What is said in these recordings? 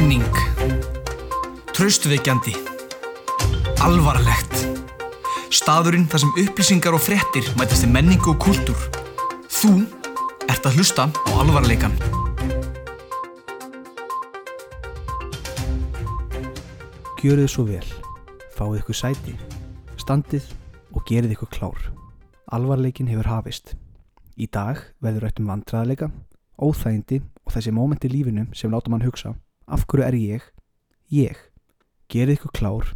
Menning Traustveikjandi Alvarlegt. Staðurinn þar sem upplýsingar og fréttir mætast í menningu og kúltúr Þú ert að hlusta á alvarleikan Gjörið svo vel, fáið ykkur sæti, standið og gerið ykkur klár. Alvarleikin hefur hafist. Í dag verður rætt um vandræðarleika, óþægindi og þessi móment í lífinu sem láta mann hugsa af hverju er ég? Ég. Gerið ykkur klár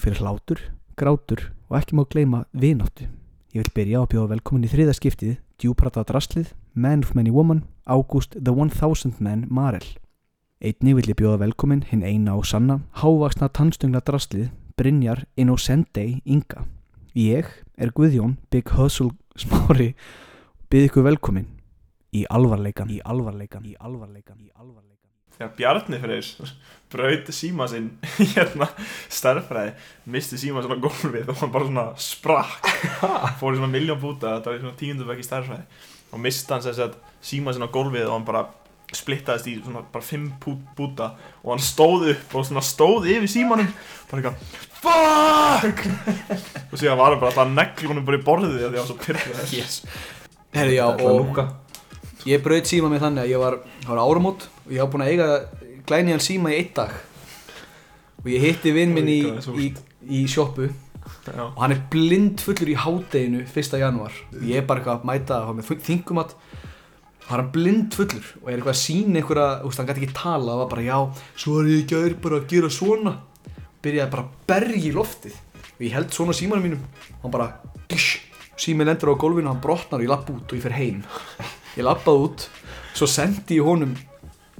fyrir hlátur, grátur og ekki má gleyma vináttu. Ég vil byrja á að bjóða velkomin í þriða skiptið, djúprata drastlið, Man of Many Woman, August the 1000 Man Marel. Einni vil ég bjóða velkomin hinn eina og sanna, hávaksna tannstöngla drastlið, Brynjar Innocendei Inga. Ég er Guðjón Big Hustle Smári byrð ykkur velkomin í alvarleikan, í alvarleikan, í alvarleikan, í alvarleikan. Þegar Bjarni Freyr braut síma sinn hérna stærðfræði misti síma sinn á gólfið og hann bara svona sprakk. Fór í svona miljón búta þetta var í svona tíundubæk í stærðfræði. Og misti hann þess að síma sinn á gólfið og hann bara splittaðist í svona bara fimm búta og hann stóð upp og svona stóð yfir símanum. Bara eitthvað FUCK! Og síðan var hann bara alltaf neglunum bara í borðið því að hann var svo pyrrðið Yes. Herri já og ég braut síma mig þannig að ég var, það var áramót og ég var búinn að eiga glæniðan síma í einn dag. Og ég hitti vinn minn í, er í, í sjoppu. Já. og hann er blind fullur í hádeginu 1. janúar. Og ég er bara eitthvað að mæta að hafa með þingumat. Og hann er blind fullur og er eitthvað að sína einhverja, þú veist, hann gæti ekki tala og var bara já, svo er ég ekki að bara að gera svona. Byrjaði bara að berja í loftið. Og ég held svona símanum mínum. Og hann bara gish, síminn lendur á gólfinu hann brotnar og ég lapp út og ég fer heim. Ég lappaði út, svo sendi ég honum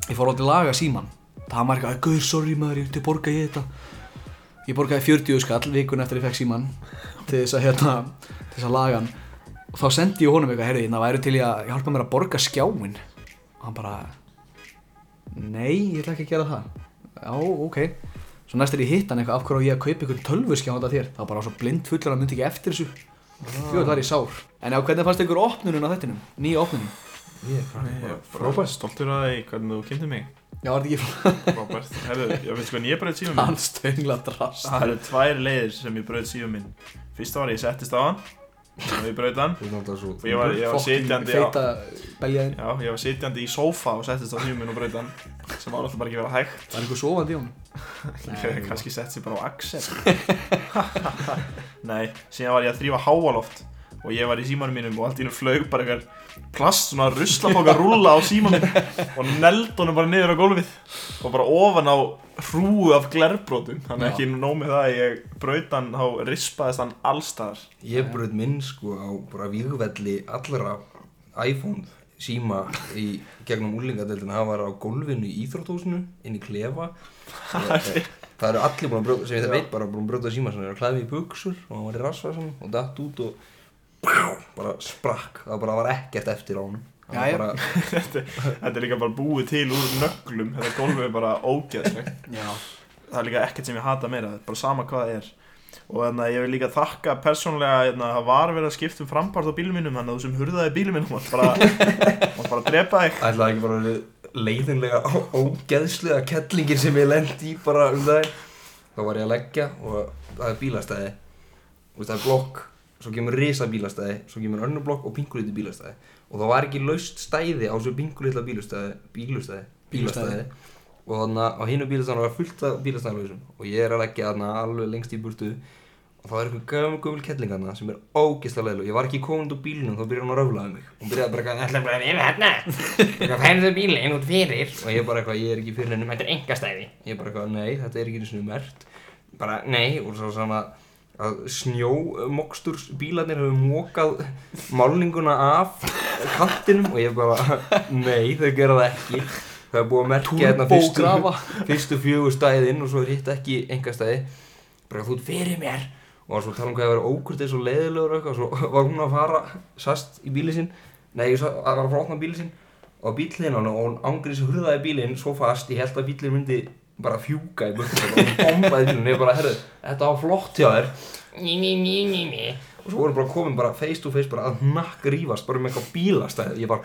ég fór á til að laga síman það var eitthvað, gauður, sorry maður, ég til borga ég þetta. Ég borgaði 40 skall vikun eftir ég fekk síman til þess að hérna, til þess að laga hann. Og þá sendi ég honum eitthvað, heyrðu, það væri til ég að hjálpa mér að borga skjáin og hann bara nei, ég ætla ekki að gera það. Já, ok. Svo næst er ég hitt hann eitthvað, af hverju á ég að kaupa ykkur tölvuskjá handa þér, það var bara svo blind fullur að myndi ekki eftir þessu. Fjóð var ég sár. En já, hvernig fannst ykkur opnunum á þettinum, nýja opnunum Ég er frábært stoltur að því hvernig þú kynnti mig. Já, var þetta ekki Frábært Herðu, ég finnst hvernig ég braut síma minn? Hann stöngla drast. Það eru tvær leiðir sem ég braut síma minn. Fyrsta var ég settist á hann og ég braut hann. Og ég var, ég var sitjandi á, Já, ég var sitjandi í sófa og settist á síma minn og braut hann sem var alltaf bara ekki vera hægt. Var einhver sofandi í hef kannski sett sér bara á Axel. Nei, síðan var ég að þrýfa háaloft og ég var í símanum mínum og allt í hennu flög bara eitthvað plast svona ruslapóka rúlla á símanum og neld honum bara niður á gólfið og bara ofan á hrúu af glerbrotum. Þannig ekki nóg með það að ég braut hann þá rispaðist hann allstaðar Ég bröð minn sko á bara vígvelli allra iPhone síma í gegnum úlingadeildina. Það var á gólfinu í Íþróttúsinu inn í klefa. Það, það eru allir búin að brjóta sem ég veit bara búin að brjóta síma sem er að klæði í buksur og hann var í rassvasan og datt út og bara sprakk. Það bara var ekkert eftir á honum. Það var Jæja. bara, þetta, þetta er líka bara búið til úr nöglum. Þetta gólfið er bara ógeðslegt. Já. Það er líka ekkert sem ég hata meira, er bara sama hvað það er. Og þannig að ég vil líka þakka persónlega hérna, það var verið að skipta um frambart á bílum mínum þannig að þú sem hurðaði bílum mínum mátt bara, drepa þig. Ætlaði ekki bara leiðinlega ógeðslega kettlingin sem ég lendi í bara um það þá var ég að leggja og það er bílastæði. Og það er blokk svo kemur risa bílastæði svo kemur önnur blokk og pingulítið bílastæði. Og það var ekki laust stæði á svo pingulítið bílastæði bílastæði, Bílastæði. og þannig að á hinu bílastæðinu var fullt af bílastæðinlausum og ég er að leggja þarna alveg lengst í burtu. Og það var eitthvað gömul gömul kettling þarna sem er ógeðslega leiðileg ég var ekki komin út úr bílnum þá byrjaði hann að röflaði mig. Hún byrjaði bara eitthvað ætla bara að vera hérna eitthvað færðu bílinn út fyrir. Og ég bara eitthvað ég er ekki fyrir hennum þetta er engastæði ég bara eitthvað nei þetta er ekki einu sinni mert bara nei. Og svo svona að snjómoksturs bílarnir hefur mókað málninguna af kantinum og ég bara nei þau gera það ekki. Það er búið að merkja hérna fyrstu, fyrstu fjögur stæðin og svo er hitt ekki engastæði bara þú fyrir mér. Og svo tala um hvað það var ókurtið svo leiðilegur og svo var hún að fara sast í bílinn sinn. Nei, að fara að opna bílinn sinn. Og bílinn hann og hún ángrið sem hurðaði bílinn svo fast, ég held að bílinn myndi bara fjúka í burtu og bombaði bílinn og ég bara, herru, þetta var flott hjá þér. Ný, ný, ný, ný, ný. Og svo voru bara komin bara face to face bara að nakk rífast bara með eitthvað bílastæð ég var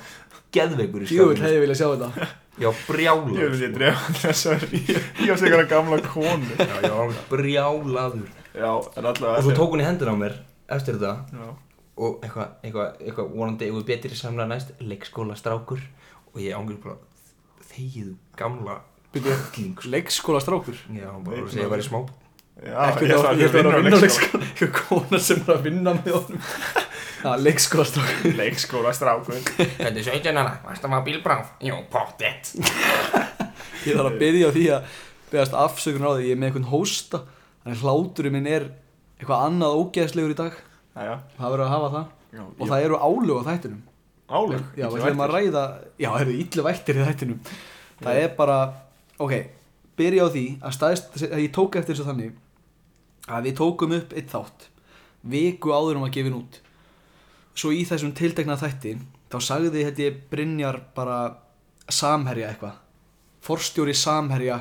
geðveikur í Jöfull skapinu hefði viljað sjá þetta. Ég var brjálaður. Ég vil ég drefa þess að ríða sig einhverja gamla konu. Já, ég var brjálaður. Já, en allavega Og svo tók hún í hendur á mér eftir þetta. Já, Og eitthvað, eitthvað, eitthvað vonandi Ef við betri samlega næst. Leikskóla strákur Og ég ángur bara Þegiðu gamla Leikskóla strákur? Já, bara að segja að vera í smá já Ekki ég þá, ég ætla að vera að vinna á leikskóla. leikskóla. Eitthvað kona sem er að vinna með honum. Já, leikskóla strákur. Leikskóla strákun Þetta er 17 ára, varst að maður bílbráð? Jú, pottet Ég þarf að byrja á því að beðast afsökun á því. Ég er með einhvern hósta. Þannig hláturinn minn er eitthvað annað ógeðslegur í dag. Jæja, Það verður að hafa það. Já, Og það eru álög á þættinum. Álug Já, við ætlum að ræða Já, það eru ítlu vættir í þættinum. Það er bara, ok Byrja á því að staðist að Ég tók eftir þessu þannig Að við tókum upp eitt þátt Viku áður um að gefin út. Svo í þessum tiltekna þætti Þá sagði þetta ég Brynjar bara Samherja eitthvað. Forstjóri Samherja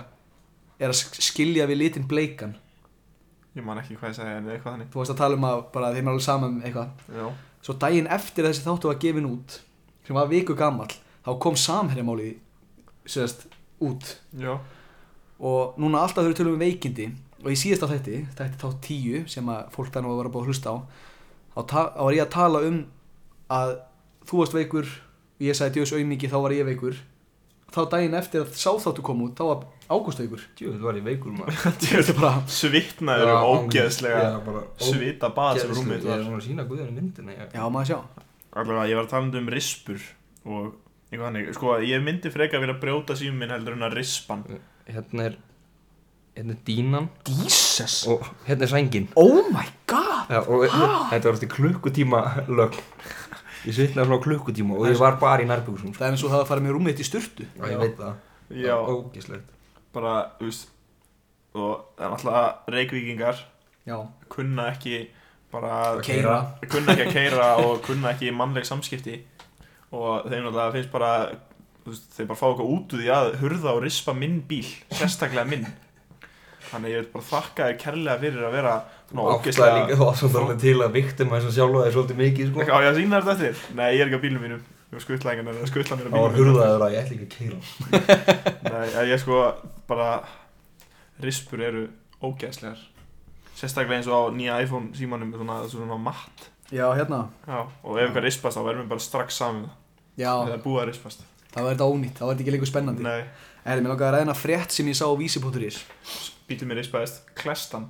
Er að sk- skilja við litin bleikan. Ég man ekki hvað ég segi en eitthvað þannig. Þú varst að tala um að bara þeim er alveg saman um eitthvað. Já, Svo daginn eftir að þessi þáttu var gefin út sem var viku gamall þá kom samherjamáli sérst út. Já, og núna alltaf þau tölum um veikindi og í síðasta þætti, þætti þá tíu sem að fólk það nú að vera búið að hlusta á þá, var ég að tala um að þú varst veikur og ég sagði djöðs auðmiki þá var ég veikur. Þá daginn eftir að sá þáttu kom út þá var Ágúst veikur. Jú, þetta var ég veikur maður. Þetta bara svitnaður um ógeðslega svita bað sem rúmið Ég er var svona að sína guðan í myndina ég- já maður sjá. Allavega, ég var að tala um rispur og eitthvað þannig Sko, ég myndi freka að vera að brjóta símum minn heldur en að rispan Hérna er Hérna er dínan. Jesus! Og hérna er sængin. Oh my god! Já, og þetta var alltaf klukkutíma lögn. Ég svitnaði svona á klukkutíma og ég var bara í nærbyggsum það er eins og það að fara með rúmið þitt í sturtu. Já, ég veit það. Já, Ógislegt bara, þú veist Og það er alltaf reykvíkingar já. kunna ekki bara Keyra. kunna ekki að keira og kunna ekki mannleg samskipti og þeim náttúrulega finnst bara þú veist, þeir bara fá eitthvað út úr því að hurða og rispa minn bíl, sérstaklega minn. Þannig ég vil bara þakka þér kærlega fyrir að vera svona Áttaði ógeðslega líka þá svo þarna til að viktum að þess að sjálfa þér svolítið mikið sko. Á ég sína þetta eftir? Nei, ég er ekki á bílum mínum. Ég var skuttlæðingan en skuttla mér á Það var bílum hurðaður að ég ætla ekki að keira Nei, ég sko bara rispur eru ógeðslegar. Sérstaklega eins og á nýja iPhone símanum svona, svona matt. Já hérna. Já, og ef eitthvað rispast þá verðum við bara strax saman já það er búið að rispast það var þetta ónýtt það var þetta ekki lengur spennandi. Nei, Erði, mér langaði að ræðina frétt sem ég sá á vísi.is bílum mér rispaðist Klestan.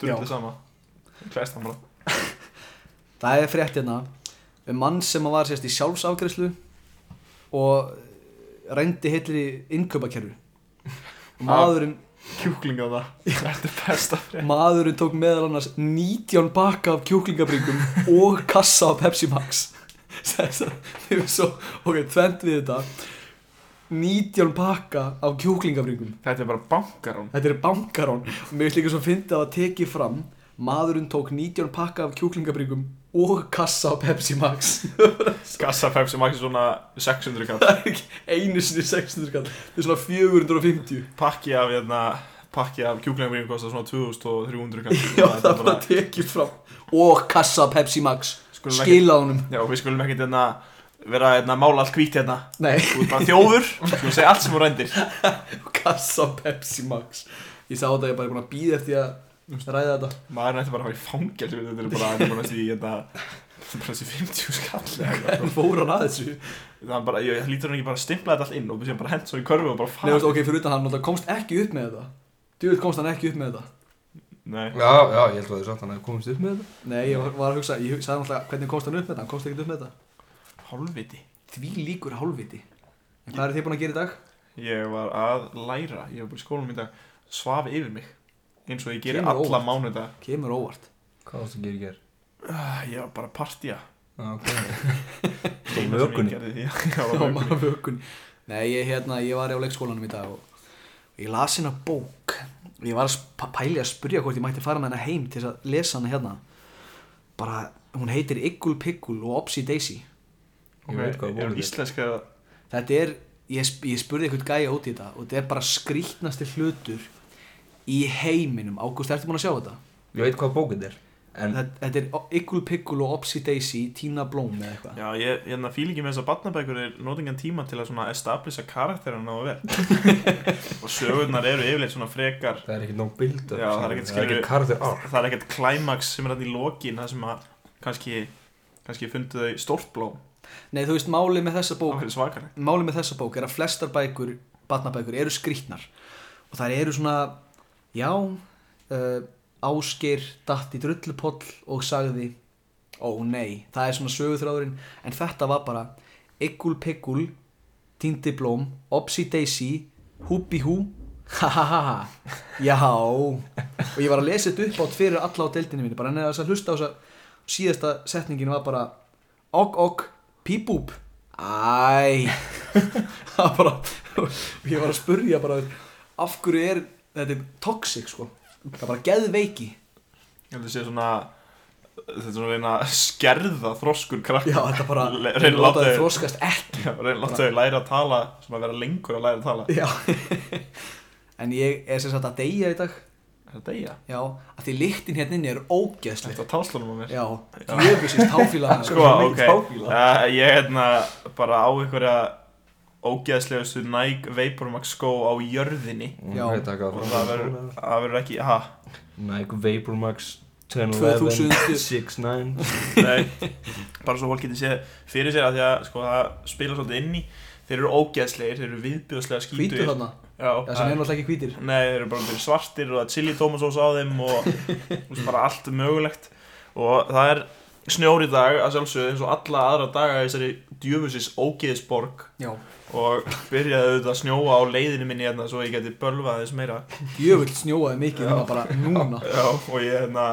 Drullið sama. Klestan bara. Það er frétt hérna um mann sem var sérst í sjálfsafgreðslu og reyndi heitlir í innkaupakerfi. Og maðurinn, Kjúklinga það. Þetta er besta frétt. Maðurinn tók meðal annars 19 baka af kjúklingabringum og kassa af Pepsi Max að er svo ok, tvent við þetta. 19 baka af kjúklingabringum Þetta er bara bankarón Þetta er bankarón og mér finnst líka svo fyndið að það tekið fram. Maðurinn tók 19 pakka af kjúklingabringum og kassa á Pepsi Max. Gassa Pepsi Max er svona 600 kall. Það er ekki einu sinni 600 skall þetta er svona 450 Pakki af, hérna Pakki af kjúklingabringum kostar svona 2300 kall. Já það er bara tekið fram. Og kassa á Pepsi Max Skulum ekki- skila honum. Já, við skulum ekkert hérna Vera hérna mála allt hvít hérna. Nei, Þú ert bara þjófur Skulum segja allt sem þú rændir kassa Pepsi Max. Ég sá þetta ég er bara búin að býða eftir að ræða þetta. Maður nætti bara að fara í fangel Þetta er bara Þetta er bara þessi hérna Þetta er bara þessi 50 skall eða eitthvað. hann að þessu? Það er bara, ég hlýtur hann ekki bara að stimpla þetta allt inn og bara hent svo í körfu og bara Nei, fara veist, ok, fyrir utan hann komst ekki upp með þetta. Djúvill komst hann ekki upp með þetta Nei, Já, já, ég held að þið satt hann að komast upp með þetta. Nei, ég var að hugsa, ég sagði náttúrulega hvernig komst hann upp með þetta? Hann komst ekki upp með þetta. Hálfviti. Því líkur hálfviti. En hvað eru þið búin að gera í dag? Ég var að læra, ég var bara í skólanum í dag Svaf yfir mig Eins og ég geri Kemur alla óvart. mánuða Kemur óvart. Hvað varst að gera í ger? Ég var bara að partía. Já, ok. Ég vökunni. á vökunni. Nei, ég, hérna, ég var á leikskólanum í dag og og ég las hérna bók Ég var að pæli að spyrja hvort ég mætti fara með hana heim til að lesa hana hérna. Bara, hún heitir Iggul Piggul og Opsi Daisy. Ég veit hvað Ok, bók er þetta er. íslenska Þetta er, ég, ég spurði eitthvað gæja út í þetta og þetta er bara skrýtnasti hlutur í heiminum. Ágúst, ertu búin að sjá þetta? Ég veit hvað bók þetta er En þetta, þetta er Ygul Piggul og Opsi Daisy Tína Blóm eða eitthvað. Já, ég, hérna fílingi með þess að barnabækur er notingan tíma til að svona establisa karakterina og vel. Og sögurnar eru yfirleitt svona frekar það er ekkert nóg build up Já, það er ekkert það er arc. það er ekkert climax sem er þarna í lokin það sem að kannski kannski fundu þau stórt blóm. Nei, þú veist, málið með þessa á bók Málið með þessa bók er að flestar bækur Batnabækur eru skrýtnar. Og þær eru svona Já uh, Ásgeir datt í drullupoll Og sagði Ó nei, það er svona söguþráðurinn. En þetta var bara Ygul Piggul Týndi Blóm Opsi Daisy Húbi Hú Ha ha ha ha. Já. Og ég var að lesa þetta upp átt fyrir alla á deildinni minni Bara neða þess að hlusta á þess að Síðasta setningin var bara Og og Píbúb Æ. Það var bara Ég var að spurja bara Af hverju er Þetta toxic sko Það er bara geðveiki. Ég held að sé svona þetta er svona að reyna að skerða þroskur krakk Já, þetta bara Le- Reyna að að láta þau þroskast ekki. Já, reyna að láta þau læra að tala svona að vera lengur að læra að tala. Já. En ég er sem sagt að deyja í dag. Er það deyja? Já Að því lyktin hérna inni er ógeðsleg. Þetta talslunum á mér. Já Jöfusins táfíla Sko, ok. uh, Ég hérna bara á einhverja ógeðslegustu Nike Vapormax skó á jörðinni. Já. Og það það verður það ekki, ha, Nike Vapor Max 2000. 1011 69 nei. Bara svo fólk getur séð fyrir sér að því að sko það spila svolítið inn í. Þeir eru ógeðslegir, þeir eru viðbjóðslega skítu Hvítur þarna? Já, Já, sem er náttúrulega ekki hvítir. Nei, þeir eru bara svartir og það er chili tomasós á þeim og bara allt mögulegt. Og það er snjór í dag að sjálfsögðu eins og alla aðra daga í þessari djöfusis ógeðsborg. Já. Og byrjaði auðvitað að snjóa á leiðinu minni hérna svo ég geti bölvað þess meira. Jöfull snjóaði mikið núna bara núna. Já, og ég hérna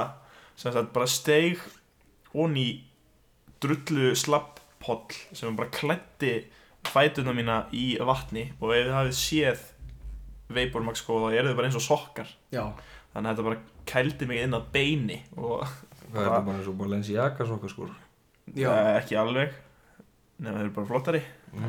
sem sagt bara steig onni drullu slapppoll sem bara klætti fætuna mína í vatni. Og ef þið hafið séð Vapormax þá eru þið bara eins og sokkar. Já. Þannig að þetta bara kældi mig inn að beini og Það er bara eins og Balenciaga sokka skor Já. Eh, ekki alveg nema þeir eru bara flottari.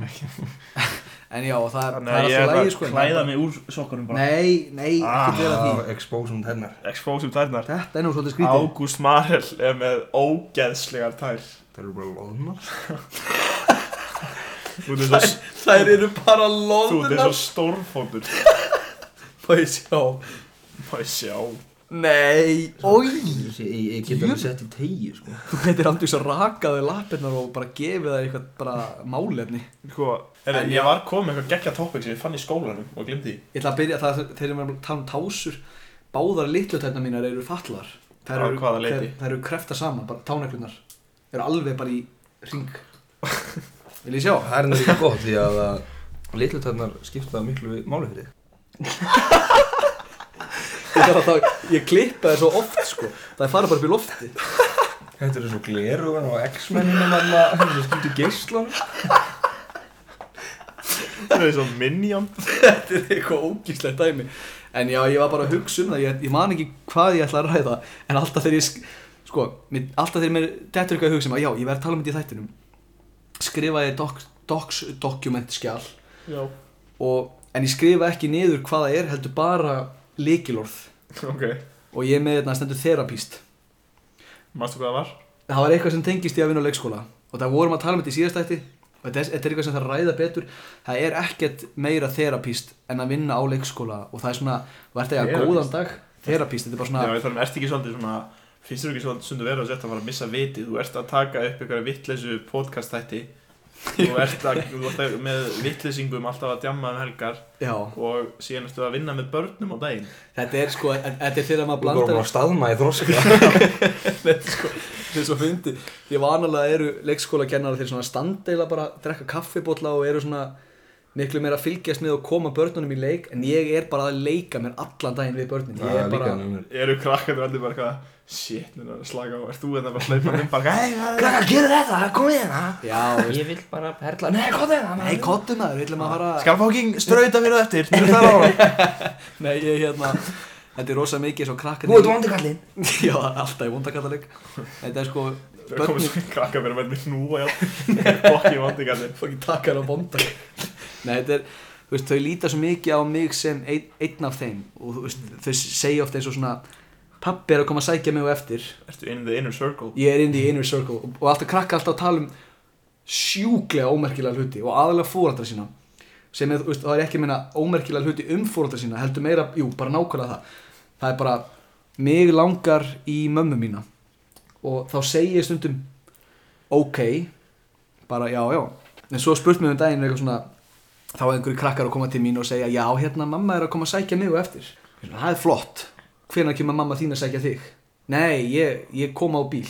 En já, það, er- þannig það að er ég er alltaf bara lægi sko að klæða mig úr sokkunum bara. Nei, nei, Ah. ekki vera því Exposum hennar Exposum tærnar. Þetta er nú svolítið skrítið. Ágúst Marel er með ógeðslegar tær. Það eru bara loðnar. Þú Þær eru bara þú eins loðunar og stórfótur. Má ég sjá? Má ég sjá Nei, oi Ég, get alveg sett í tegi sko. Þú heitir aldrei svo rakaði lappirnar og bara gefið það eitthvað bara málefni. Sko, er, ég var komið með eitthvað geggja topic sem ég fann í skólanum og glimti Ég ætla að byrja það þegar við erum að tala um tásur. Báðar litlutætna mínar eru fallar Þær Á eru, eru krefta saman, bara táneklunar Þær eru alveg bara í ring Vil ég sjá? Það er náttúrulega gott því að að litlutarnar skipta miklu máli þig Ég, ég klippa það svo oft sko. Það fara bara upp í lofti. Þetta er svo glerugan og X-mennum Það er svo skiptu geislan Það er svo minion Þetta er eitthvað ógíslegt dæmi. En já, ég var bara að hugsa um það. Ég, ég man ekki hvað ég ætla að ræða En alltaf þegar ég sk- Sko, mér, alltaf þegar mér Þetta er eitthvað að hugsa um að Já, ég verð að tala um þetta í þættinum Skrifaði doc, docs dokument skjál Já. Og, En ég skrifa ekki niður hvað það er Heldur bara líkilorð Ok. Og ég með þetta stendur þerapíst Mástu hvað það var? Það var eitthvað sem tengist í að vinna á leikskóla. Og það vorum að tala um þetta í síðastætti Og þetta er, eitthvað sem það ræða betur. Það er ekkert meira þerapíst En að vinna á leikskóla. Og það er svona, þú ert að eiga Þerapíst? góðan dag? Þerapíst, þetta er bara Já, svona ég þarf, ert ekki svolítið svona Finnst þú ekki svolítið sundu verið að setja að fara að missa vitið? Þú ert að taka upp einhverja vittleysu podcast þætti Þú ert, að, þú ert að, með vittleysingum alltaf að djamma um helgar Já, Og síðan ertu að vinna með börnum á daginn. Þetta er sko en- Þetta er þegar maður Þú vorum blandar að staðma í þroska Þetta er sko, þetta er svo fyndi Því vanalega eru leikskólakennarar Þeir svona standeila bara, drekka kaffibólla Og eru svona miklu meira að fylgjast með Og koma börnunum í leik En ég er bara að leika mér allan daginn við börnin. Ég Það er er bara, Eru krakkarnir allir bara eitthvað Shit, mér er að slaka á Ert þú þetta bara að hlaupa um bara Hei, er Krakkar, gerðu þetta, komið hérna. Já, Ég vil bara perla, nei, hvað er það? Nei, kottu maður, viljum að fara Skal fóking strauta mér á eftir Mér er það ára Nei, ég hérna Þetta er rosa mikið svo krakkar Þú ert vondikallinn Já, það er alltaf í vondakallaleg. Þetta er sko Það Börnin svo krakkar Nei, þetta er Þú veist, þau líta svo mikið á mig sem ein, einn af þeim Og þú veist, þau segja ofta eins og svona pappi er að koma að sækja mig og eftir. Ertu in the inner circle? Ég er in the inner circle og, og alltaf krakka alltaf að tala um sjúklega ómerkilega hluti og aðalega fóraldra sína sem er, veist, það er ekki að minna ómerkilega hluti um fóraldra sína heldur meira, jú, bara nákvæmlega það. Það er bara, mig langar í mömmu mína og þá segi ég stundum ok, bara já, já. En svo spurt mér um daginn eitthvað svona þá er einhverju krakkar að koma til mín og segja já, hérna, mamma er að koma að sækja mig og eftir. Það er flott, hvenær kemur mamma þín að sækja þig? Nei, ég, ég kom á bíl.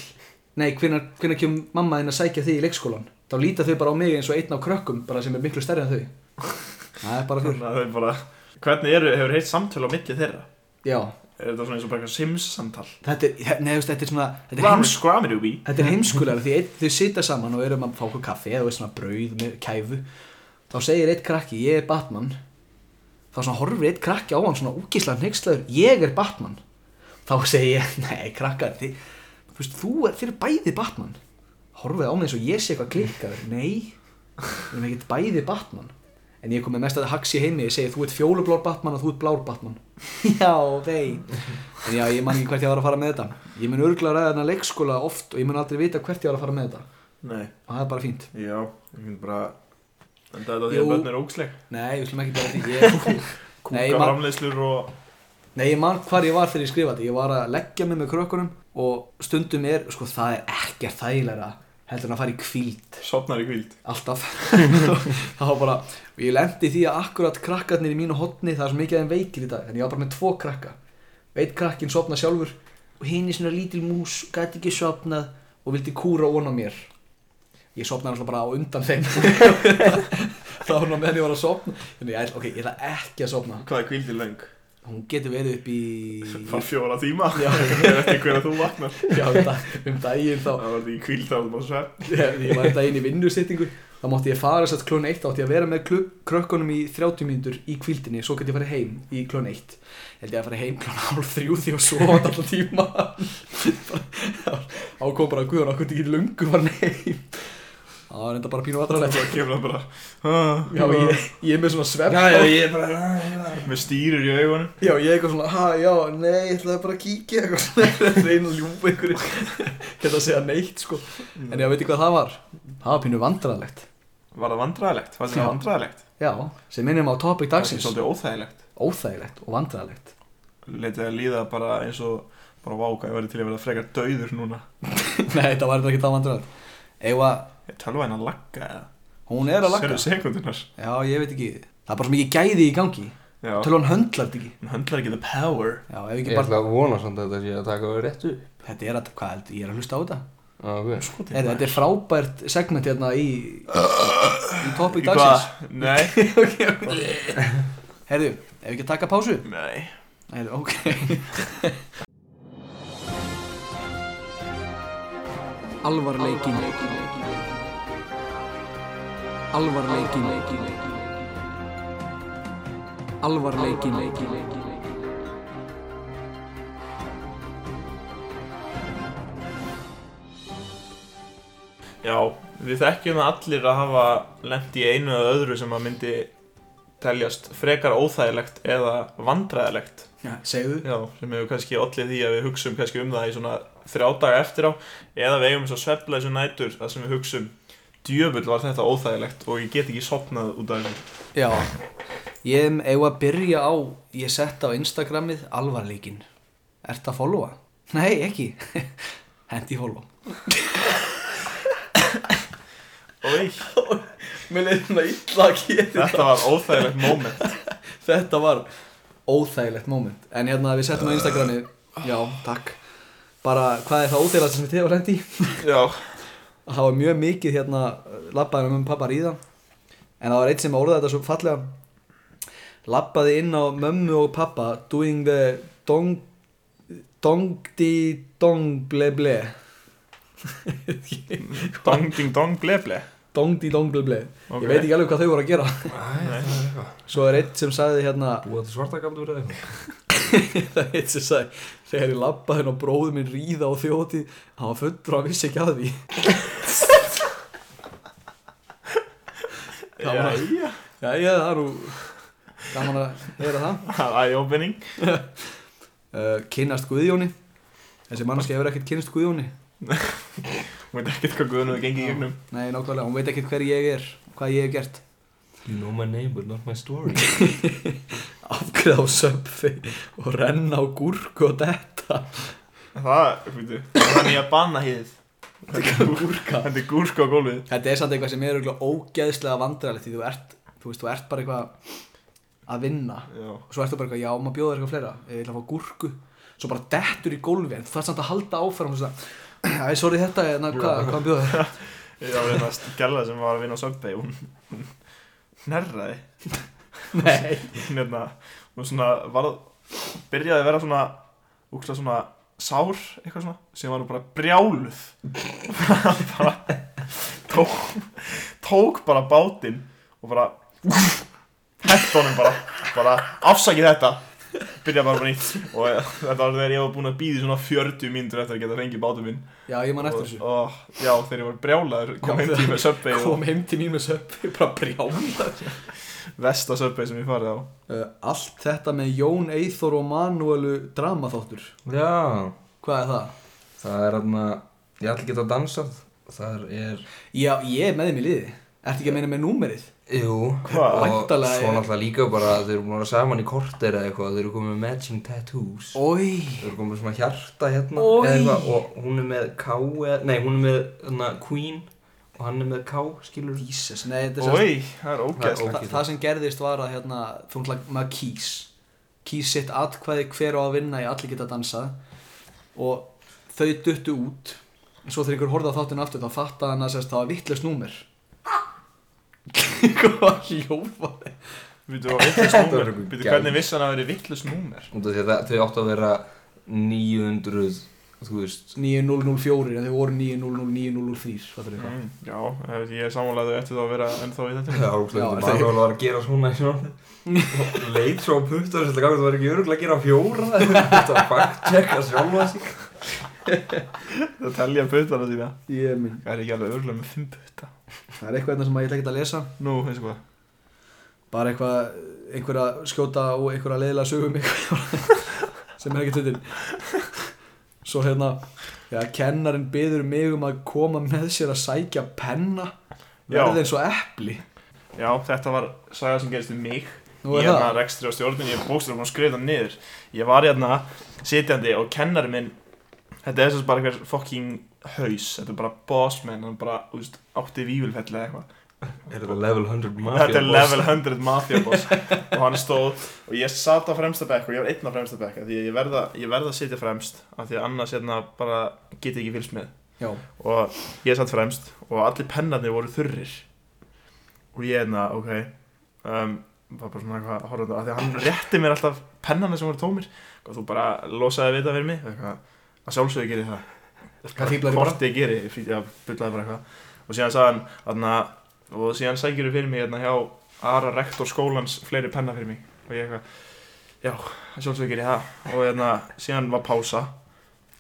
Nei, hvenær kemur mamma þín að sækja þig í leikskólan þá líta þau bara á mig eins og einn á krökkum bara sem er miklu stærri en þau. Það er bara bara Hvernig eru, hefur heitt samtöl á milli þeirra? já, Er þetta svona eins og bara eitthvað Sims samtal? þetta er, veist, þetta er svona þetta er, Rami heims, Scramidubi þetta er heimskulega því þau sita saman og eru að fá okkur kaffi eða svona brauð með kæfu þá segir eitt krakki, ég er Batman. Þá svona horfir eitt krakki á hann svona úkislega nexlaður, ég er Batman. Þá segir ég, nei krakkar þið, þú veist, þú er, þið er bæði Batman. Horfið á mig eins og ég sé eitthvað klikkaður nei, við erum ekkert bæði Batman. En ég kom með mest að það haxi heimi ég segi, þú ert fjólublár Batman og þú ert blár Batman. Já, vei. En já, ég man ekki hvert ég var að fara með þetta. Ég mun örgulega ræða þarna leikskóla oft og ég mun aldrei vita hvert ég var að fara með þetta. Nei, og það er bara fínt. Já, ég finn bara En það er þetta því að börn er ógsleg nei, við slum ekki bara því ég, Kúka framleiðslur og nei, ég man hvar ég var þegar ég skrifa þetta ég var að leggja mig með krökkunum og stundum er, sko, það er ekkert þægilega heldur en að fara í kvíld sopnar í kvíld alltaf. Það var bara, ég lendi því að akkurat krakkarnir í mínu hotni, það er svo mikið að þeim veikir í dag en ég var bara með tvo krakka. Veit krakkin sopna sjálfur og hinn er svona lítil mús, gæti ekki sopnað og vildi kúra ón á mér ég sopnaði alltaf bara á undan þeim. Það var ná meðan ég var að sopna þannig ég, ok, ég ætla ekki að sopna Hvað er kvíldin löng? hún getur verið upp í Bara fjóra tíma. Ég veit ekki hvernig þú vaknar. Já, um, um daginn þá. Það var því kvíld þá var bara svepp ég, var þetta inn í vinnusittingu þá mátti ég fara sett klón 1 þá átti ég að vera með krökkunum í 30 mínútur í kvildinni svo gæti ég farið heim í klón 1 held ég að fara heim klón hálf þrjú því að sofa alltaf tíma. Ákom bara guðan okkur ekki lungu var heim það var enda bara pínu aðræðilegt Það kemur það bara já ég, ég er með svona svepp Já, já, ég er bara Með stýrir í augunum. Já ég er eitthvað svona ha já nei ég ætlaði bara að kíkja eitthvað svona. Reyna að ljúpa ykkur geta að segja neitt sko. En ég veit ekki hvað það var? Það var pínu vandræðilegt Var það vandræðilegt? Var það vandræðilegt? já sem minnum á topic Það er dagsins. svolítið óþægilegt. Óþægilegt bara bara Er tölvæðin að lagga eða? hún er að lagga. Sérðu sekundunar? Já, ég veit ekki. Það er bara svo mikið gæði í gangi. Já. Tölvan höndlar þetta ekki. Hún höndlar ekki the power. Já, ef ekki Ég bara ætla að vona samt að þetta sé að taka það rétt upp Þetta er að, hvað heldur, ég er að hlusta á þetta. Já, ok. Skotið er, Þetta er frábært segment hérna í Í topic Í dagsins? Nei. Herðu, ef ekki að taka pásu? Nei. Herðu, ok. Alvarleikin Alvarleikin Alvarleikin Já, við þekkjum það allir að hafa lent í einu eða öðru sem að myndi teljast frekar óþægilegt eða vandræðilegt Já, segðu. Já, sem hefur kannski allir því að við hugsum kannski um það í svona þrjá daga eftir á eða við eigum að svefla þessu nætur þar sem við hugsum djöfull var þetta óþægilegt og ég get ekki sopnað út af þessu. Já, ég hef eigum að byrja á Ég sett á Instagramið alvarleikin Ert að followa? Nei, ekki. Hendi follow. Mér leiði svona illa að gera þetta. Var óþægilegt moment. Þetta var óþægilegt moment. En hérna við settum á Instagramið. Já, takk. Bara hvað er það óþægilegt sem þið hefur hendi Já, Það var mjög mikið hérna Labbaði með pappa ríða. En það var eitt sem orðaði þetta svo fallega. Labbaði inn á mömmu og pappa Doing the dong Dong di dong ble ble. Dong ding dong ble ble? Dong di dong ble ble. Ok. Ég veit ekki alveg hvað þau voru að gera. Æ, það eitthvað. Svo er eitt sem sagði hérna Búið til svarta gamdur eða eitthvað? Það er eitt sem sagði Þegar ég labbaði hérna og bróði minn ríða á þjóti Hann var fullur og hann vissi ekki að því Það Jæja, Já, já, það er nú Gaman að heyra það. Eye-opening uh, Kynnast Guðjóni. Þessi mannski hefur ekkert kynst Guðjóni. Hún veit ekkert hvað Guðun hefur gengið í gegnum. Nei, nákvæmlega, hún veit ekkert hver ég er Hvað ég hef gert. You know my name but not my story. Afgreða á söpfi og renna á gúrku og detta. Það, veitu, það er nýja banna hýðið Þetta er gúrska á gólfið. Þetta er samt eitthvað sem er ógeðslega vandræðilegt því þú ert, þú veist, þú ert bara eitthvað að vinna. Já. Og svo ertu bara eitthvað, já, maður bjóða þér eitthvað fleira. Ég ætla að fá gúrku, svo bara dettur í gólfi en þú þarf samt að halda áfram og svona, æ, sorry þetta, na, hvað, hvað bjóða þér? Já, það gæla sem var að vinna á Hún, hún nærraði Nei. Hún hérna Hún svona var Byrjaði að vera svona Úkslega svona sár Eitthvað svona Sem var nú bara brjáluð. Bara tók, tók bara bátinn Og bara Hett honum bara Bara afsakið þetta. Byrjaði bara bara nýtt. Og þetta var þegar ég var búinn að býði svona 40 mínútur Eftir að geta fengið bátinn minn. Já, ég man eftir og, þessu. og, Já, þegar ég var brjálaður Kom heim tíma Subway og Kom heim til mín með söpfi, bara brjála Vesta Subway sem ég farið á. Uh, Allt þetta með Jón Eithor og Manuelu dramaþáttur. Já. Hvað er það? Það er hérna Ég ætla ekki að dansa Það er Já, ég er með þeim í liði. Ertu ekki að meina með númerið? Jú. Hvað? Og svo náttúrulega líka bara Þeir eru búin að vera saman í korter eða eitthvað Þeir eru komið með matching tattoos. Ói Þeir eru komið með svona hjarta hérna eitthvað, Og hún er með K eða, Nei, hún er með hana, Queen Og hann er með K, skilur Jesus, nei, þetta er sem Ói, það er ógæðslega Þa, það sem gerðist var að hérna, þú náttúrulega maður kýs. Kýs sitt atkvæði hver á að vinna í allir geta dansað. Og þau duttu út. En svo þegar ykkur horfði á þáttinu aftur þá fattaði hann að sérst, það var vittlust númer. Hvað hljófaði Býtu, Býtu, hvernig vissi hann að vera vittlust númer? Það- þau áttu að vera 900 Þú veist 9004 en þau voru 900903 fattar við hvað Mm, já, ég er sammálaðu eftir þá að vera ennþá í þetta? Já, Já, þú þeir- maður var að gera svona og leit svo á puttar þetta gafið það var ekki öruglega að gera fjóra. Þetta var fact-checka sjálfa sig. Það telja puttana sína. Ég minn. Það er ekki alveg örgulega með fimm putta. Það er eitthvað hérna sem ég ætla ekki að lesa. Nú, eins og hvað? Bara eitthvað einhverja skjóta og einhverja leiðilega sögum eitthvað sem er ekki svo hérna já, kennarinn byður mig um að koma með sér að sækja penna verði eins og epli. Já, þetta var saga sem gerist um mig. Nú Ég er hérna rekstri á stjórnum, ég er bókstur að skrifa það niður. Ég var hérna sitjandi og kennari minn Þetta er svo bara einhver fucking haus. Þetta er bara bossman, hann bara, þú veist, átti vívilfelli eða eitthvað Er þetta level 100 mafia Þetta er boss? level 100 mafia boss. Og hann stóð og ég satt á fremsta bekk og ég var einn á fremsta bekk af því að ég verða, ég verða að sitja fremst af því að annars hérna bara get ég ekki fylgst með. Já, og ég satt fremst og allir pennarnir voru þurrir. Og ég hérna, ok um, var bara svona eitthvað að horfa á þetta af því að hann rétti mér alltaf pennarnir sem voru tómir. Og þú bara losaði vita fyrir mig eitthvað, að sjálfsögðu gerir það. Hvort ég geri, já, bullaði bara eitthvað. Og síðan sagði hann, þarna og síðan sækir þú fyrir mig hérna hjá aðra rektor skólans fleiri penna fyrir mig. Og ég eitthvað, já, að sjálfsögðu gerir það. Og hérna, síðan var pása.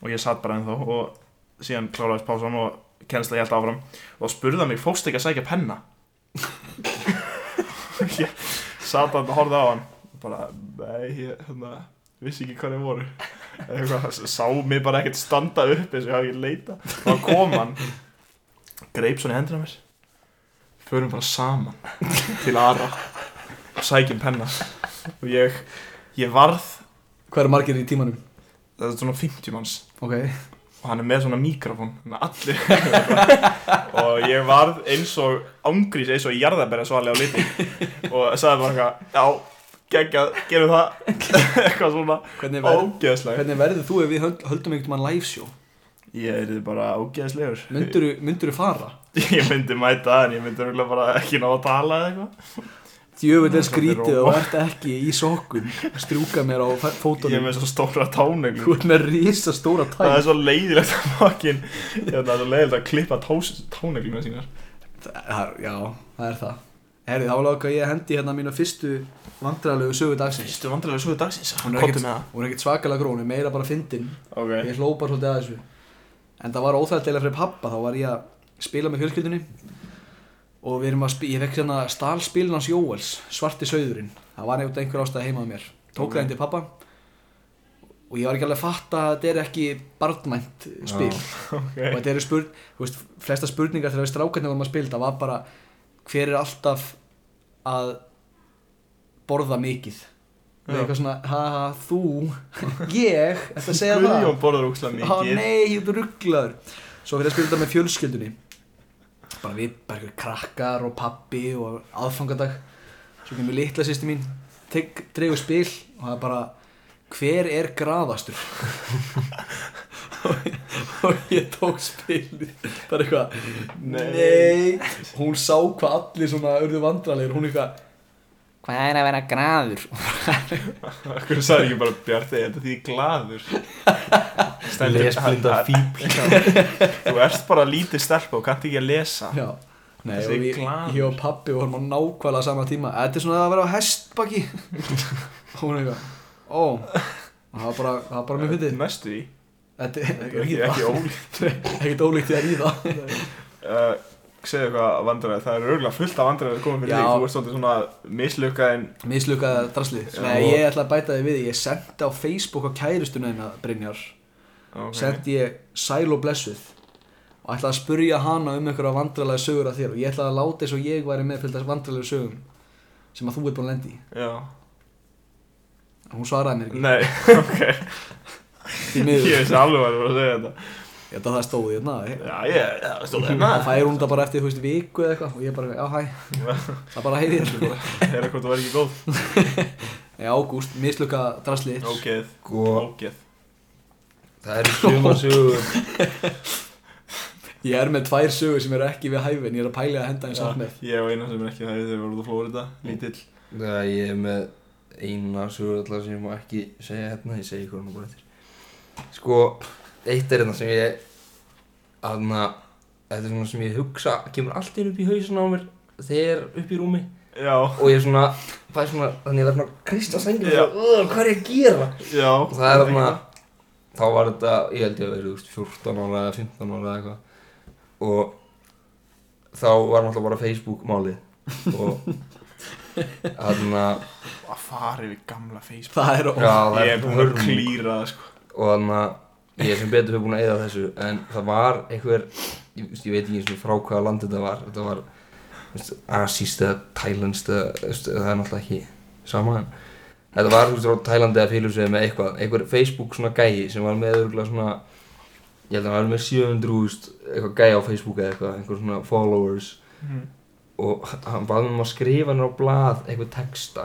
Og ég satt bara ennþá og síðan kláraðist pásan og kennst að ég held áfram. Og hann mig, fórst ekki að sækja penna? Ég satt og horfði á hann. Bara, nei, ég hérna, vissi ekki hvað þeir voru. Eitthvað, sá mig bara ekkert standa upp eins og ég hafi ekki leita og þá kom hann greip svona í hendina mér förum bara saman til Ara og sækjum penna. Og ég, ég varð hvað eru margir í tímanum? það er svona 50 manns. Ok, og hann er með svona mikrofón þannig að allir og ég varð eins og ángrís eins og jarðabæra svali á liti og sagði bara eitthvað já, geggjað, gerum það. Eitthvað svona hvernig, ver, ógeðslega hvernig verður þú ef við höld, höldum einhvern mann live show? ég er bara ógeðslegur. Myndirðu, myndirðu fara? ég myndi mæta en ég myndi örugglega bara ekki ná að tala eða eitthvað. Djöfull er skrítið og ert ekki í sokkum. Strjúka mér á fæ- ég er fótunum með svo stóra Þú táneglu ert með risa stóra það er svo leiðilegt að fokkin það er svo leiðilegt að klippa tánegluna sínar. Já, það er það. Herri, þá láka ég að hendi hérna mínu fyrstu vandræðalegu sögu dagsins. Fyrstu vandræðlega sögu dagsins? Hún er ekkert- með það. Hún er ekkert svakalega grónu, meira bara fyndin. Ok. Ég hlópar svolítið að þessu. En það var óþægtilega fyrir pappa, þá var ég að spila með fjölskyldunni. Og við erum að spila, ég fekk hérna stálspilin hans Jóels, Svarti Sauðurinn. Það var nefnt einhver ástæð heima á mér. Tók það inn til pappa. Og ég var ekki alveg að fatta að þetta er ekki barnmænt spil. og þetta eru spurn, þú veist, flesta spurningar þegar við strákarnir vorum að spila, það var bara hver er alltaf að borða mikið? Og eitthvað svona, ha ha, þú ég, þetta segja það. Guðjón borðar úkslega Ó mikið nei, ég er rugglaður. Svo fyrir að spila þetta með fjölskyldunni Bara við, bara eitthvað krakkar og pappi og aðfangadag. Svo kemur litla sýsti mín Dregur spil og það er bara Hver er graðastur? og, og ég tók Það er eitthvað Nei. Hún sá hvað allir svona urðu vandralegir Hún eitthvað Hvað er að vera graður? Hvernig sagði ekki bara Bjarti, þetta því glaður? Stendur- Lesblinda fíbl. Þú ert bara lítið stelpa og kannt ekki að lesa. Já. Nei, og við, ég og pappi vorum á nákvæmlega sama tíma. Þetta er svona að vera á hestbaki. Og hún er eitthvað Ó, það var bara, það var bara mjög fyndið. Næstu í Þetta er Ekki, ólíkt. Ekkert ólíkt því að ríða. Uh, Segðu eitthvað vandræði. Það er örgulega fullt af vandræði að koma fyrir þig. Þú ert svona mislukkaðin Mislukað draslið Já. Nei, ég ætla að bæta þig við. Ég sendi á Facebook á kærustuna hennar Brynjar okay. Sendi ég sæl og blessuð Og ætla að spurja hana um einhverja vandrarlega sögur af þér Og ég ætla að láta eins og ég væri með fylgta vandrarlega sögum Sem að þú ert búin að lendi í. Já. Hún svaraði mér ekki. Nei, ok. Því Ég veist alveg að þú var að segja þetta. Ég held að það stóði hérna. Já, ég, það stóð Það hérna fær hún það bara eftir, þú veist, viku eða eitthvað Og ég bara, já, hæ. Það bara heiði þér Er eitthvað það var ekki góð. Nei, ágúst, misluka drasli. Ógeð. Ógeð það eru suma sögur. Ég er með tvær sögur sem eru ekki við hæfin. Ég er að pæla að henda þeim samt með. Ég og eina sem er ekki það þegar við vorum út á Flórida Lítill. Það ég er með eina sögur alltaf sem ég má ekki segja hérna, ég segi ykkur hann bara eftir. Sko, eitt er hérna sem ég aðna, þetta er svona sem ég hugsa kemur allt inn upp í hausin á mér þegar upp í rúmi. Já. Og ég er svona, svona, þannig ég verð svona Já. og svona, hvað er ég að gera? Já. Og það er þarna, þá var þetta, ég held ég að verið, þú veist, 14 ára eða 15 ára eða eitthvað. Og þá var náttúrulega bara Facebook málið. Og þarna Að fara yfir gamla Facebook. Það er það Ég er búin að klíra það sko. Og þannig að ég er sem betur fyrir búin að eyða þessu en það var einhver ég, ég veit ekki eins og frá hvaða land þetta var. Þetta var asíst eða tælenskt eða það er náttúrulega ekki sama en þetta var þú veist, frá Tælandi eða Fílusvið með eitthvað einhver Facebook svona gæi sem var með örgulega svona ég held að hann var með 700 eitthvað gæi á Facebook eða eitthvað einhver svona followers. Mhm. og hann baði mér um að skrifa hann á blað eitthvað texta.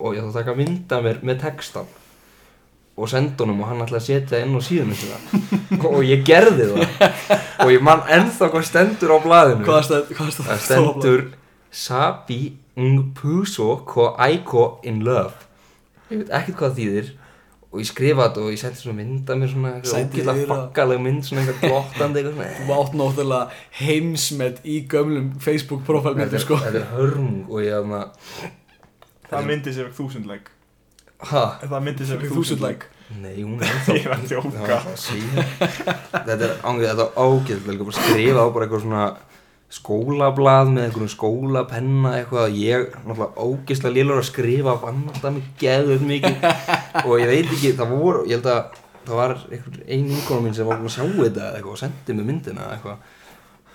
Og ég ætla að taka mynda mér með textan og senda honum og hann ætlaði að setja inn á síðan og ég gerði það. Og ég man ennþá hvað stendur á blaðinu. Hvað stend, hvað stend, það stendur Sabi ng puso ko aiko in love ég veit ekkert hvað þýðir. Og ég skrifa þetta og ég setti svona mynd af mér svona það. fakkaleg mynd svona eitthvað glottandi eitthvað svona Þú átt náttúrulega heimsmet í gömlum Facebook er, sko. þetta er hörmung og ég aðna Það myndi sem ekki þúsund like. Ha, Það myndi sem ekki Þúsund like. nei hún er ennþá Ég var að djóka. Það það að segja. þetta er ángið, þetta er bara skrifa á bara eitthvað svona skólablað með einhverjum skólapenna eitthvað. Ég náttúrulega ógeðslega lélur að skrifa vannast mig geðuð mikið. Og ég veit ekki, það voru ég held að það var einhver ein vinkona mín sem var að sjá þetta eitthvað og sendi mig myndina eitthvað.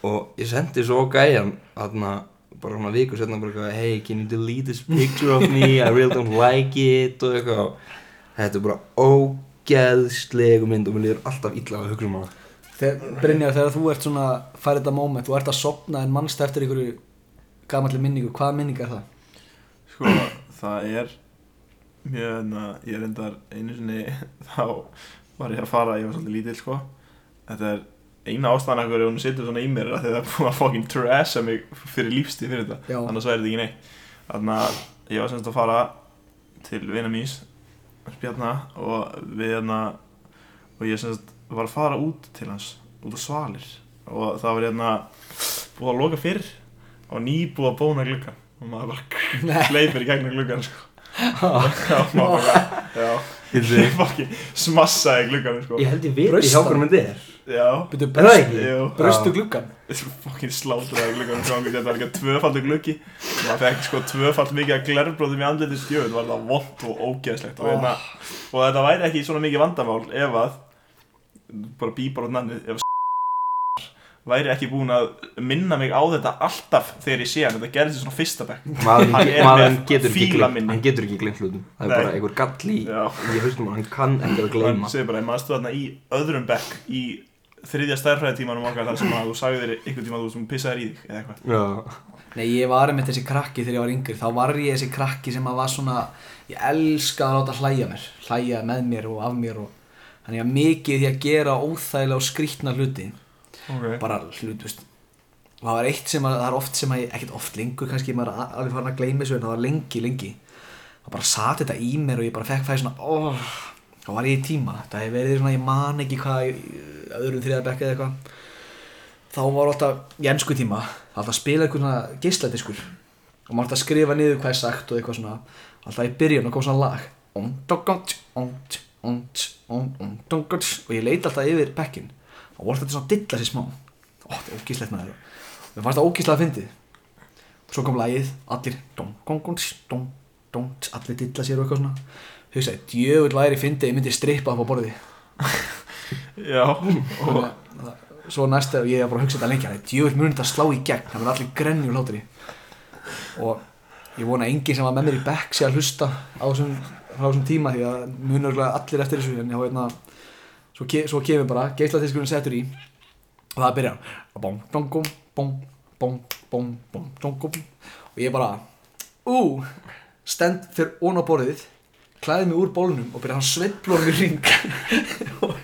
Og ég sendi svo gæjan þarna bara svona viku setna bara eitthvað hey can you delete this picture of me? I really don't like it og eitthvað. Þetta er bara ógeðslegu mynd og mér líður alltaf illa að hugsa um hana. Þegar, Brynjar, þegar þú ert svona færið þetta moment, þú ert að sopna en mannst eftir einhverju gamalli minningu, hvaða minning er það? Sko, það er mjög, enna, ég er endar einu sinni þá var ég að fara, ég var svolítið lítill sko. Þetta er eina ástæðan af hverju hún situr svona í mér að er búin að fucking trasha mig fyrir lífstíð fyrir þetta. Annars væri þetta ekki neitt. Þannig að ég var semst að fara til vina míns spjarna og við hérna og ég semst var að fara út til hans út á svalir. Og það var hérna búið að loka fyrr og nýbúið að bóna gluggan og maður bara hleypir í gegnum gluggan sko. já, maður bara já, ég fokki smassaði gluggan sko. ég held ég veit í hjá hann? hvernig þetta Já Byrju, það ekki? Jú Braustu gluggan Þessu fokkin slátraði glugganum gangi Þetta var ekki tvöfaldur gluggi. Maður fekk sko tvöfald mikið að glerbróðum í andliti stjöð var það vond og ógeðslegt. Og, hérna, og þetta væri ekki svona mikið vandamál ef að bara bíbar út nafnið ef væri ekki búin að minna mig á þetta alltaf þegar ég sé hann. Þetta gerði svona fyrsta bekk. Hann með getur ekki fíla gleymt minni. Hann getur ekki gleymt hlutum. Það er Nei. bara einhver gall í, hann kann ekki að og hann gleyma. segir bara, maður stóð þarna í öðrum bekk í þriðja stærfræðitímanum okkar þar sem að þú sagði þér einhvern tíma að þú sem pissaðir í þig eða eitthvað? Nei, ég var einmitt þessi krakki þegar ég var yngri. Þá var ég þessi krakki sem að var svona Ég elska að láta hlæja mér Hlæja með mér og af mér og Þannig að mikið því að gera óþægilega og skrýtna hluti okay. Bara hlut, veist Og það var eitt sem að, það er oft sem að ég, ekkert oft lengur kannski, maður er alveg farin að gleyma þessu en það var lengi, lengi. Það bara sat þetta í mér og ég bara fekk fæði svona, óh, þá var ég í tíma Það hefði verið svona, ég man ekki hvað, í öðrum þriðabekki eða eitthvað. Þá var alltaf í ennsku tíma, alltaf spila eitthvað svona geisladiskur Og maður alltaf skrifa niður hvað er sagt og eitthvað svona. Alltaf í byrjun og kom svona lag Og ég leiti alltaf yfir bekkin Og voru þetta svona að dilla sér smá. Ó, þetta er ógíslegt með það Mér fannst það ógíslega að fyndið. Svo kom lagið, allir dong, gong, dong, dong, allir dilla sér og eitthvað svona. Hugsaði, djöfull væri fyndið, ég myndi strippa upp á borði Já, og að- Svo næsta, og ég bara að hugsa þetta lengi þannig, Djöfull muni þetta slá í gegn, það verður allir grenni úr hlátri. Og ég vona að enginn sem var með mér í bekk sé að hlusta á þessum, á þessum tíma Því að munur allir eftir þessu En hérna, svo, ke svo kemur bara, geisladiskurinn settur í Og það byrjar Bom, dong, gom, bom, bom, bom, bom, dong, gom Og ég bara Ú, stend fyrir ón á borðið Klæði mig úr bólnum og byrja hann sveiflónum í ring og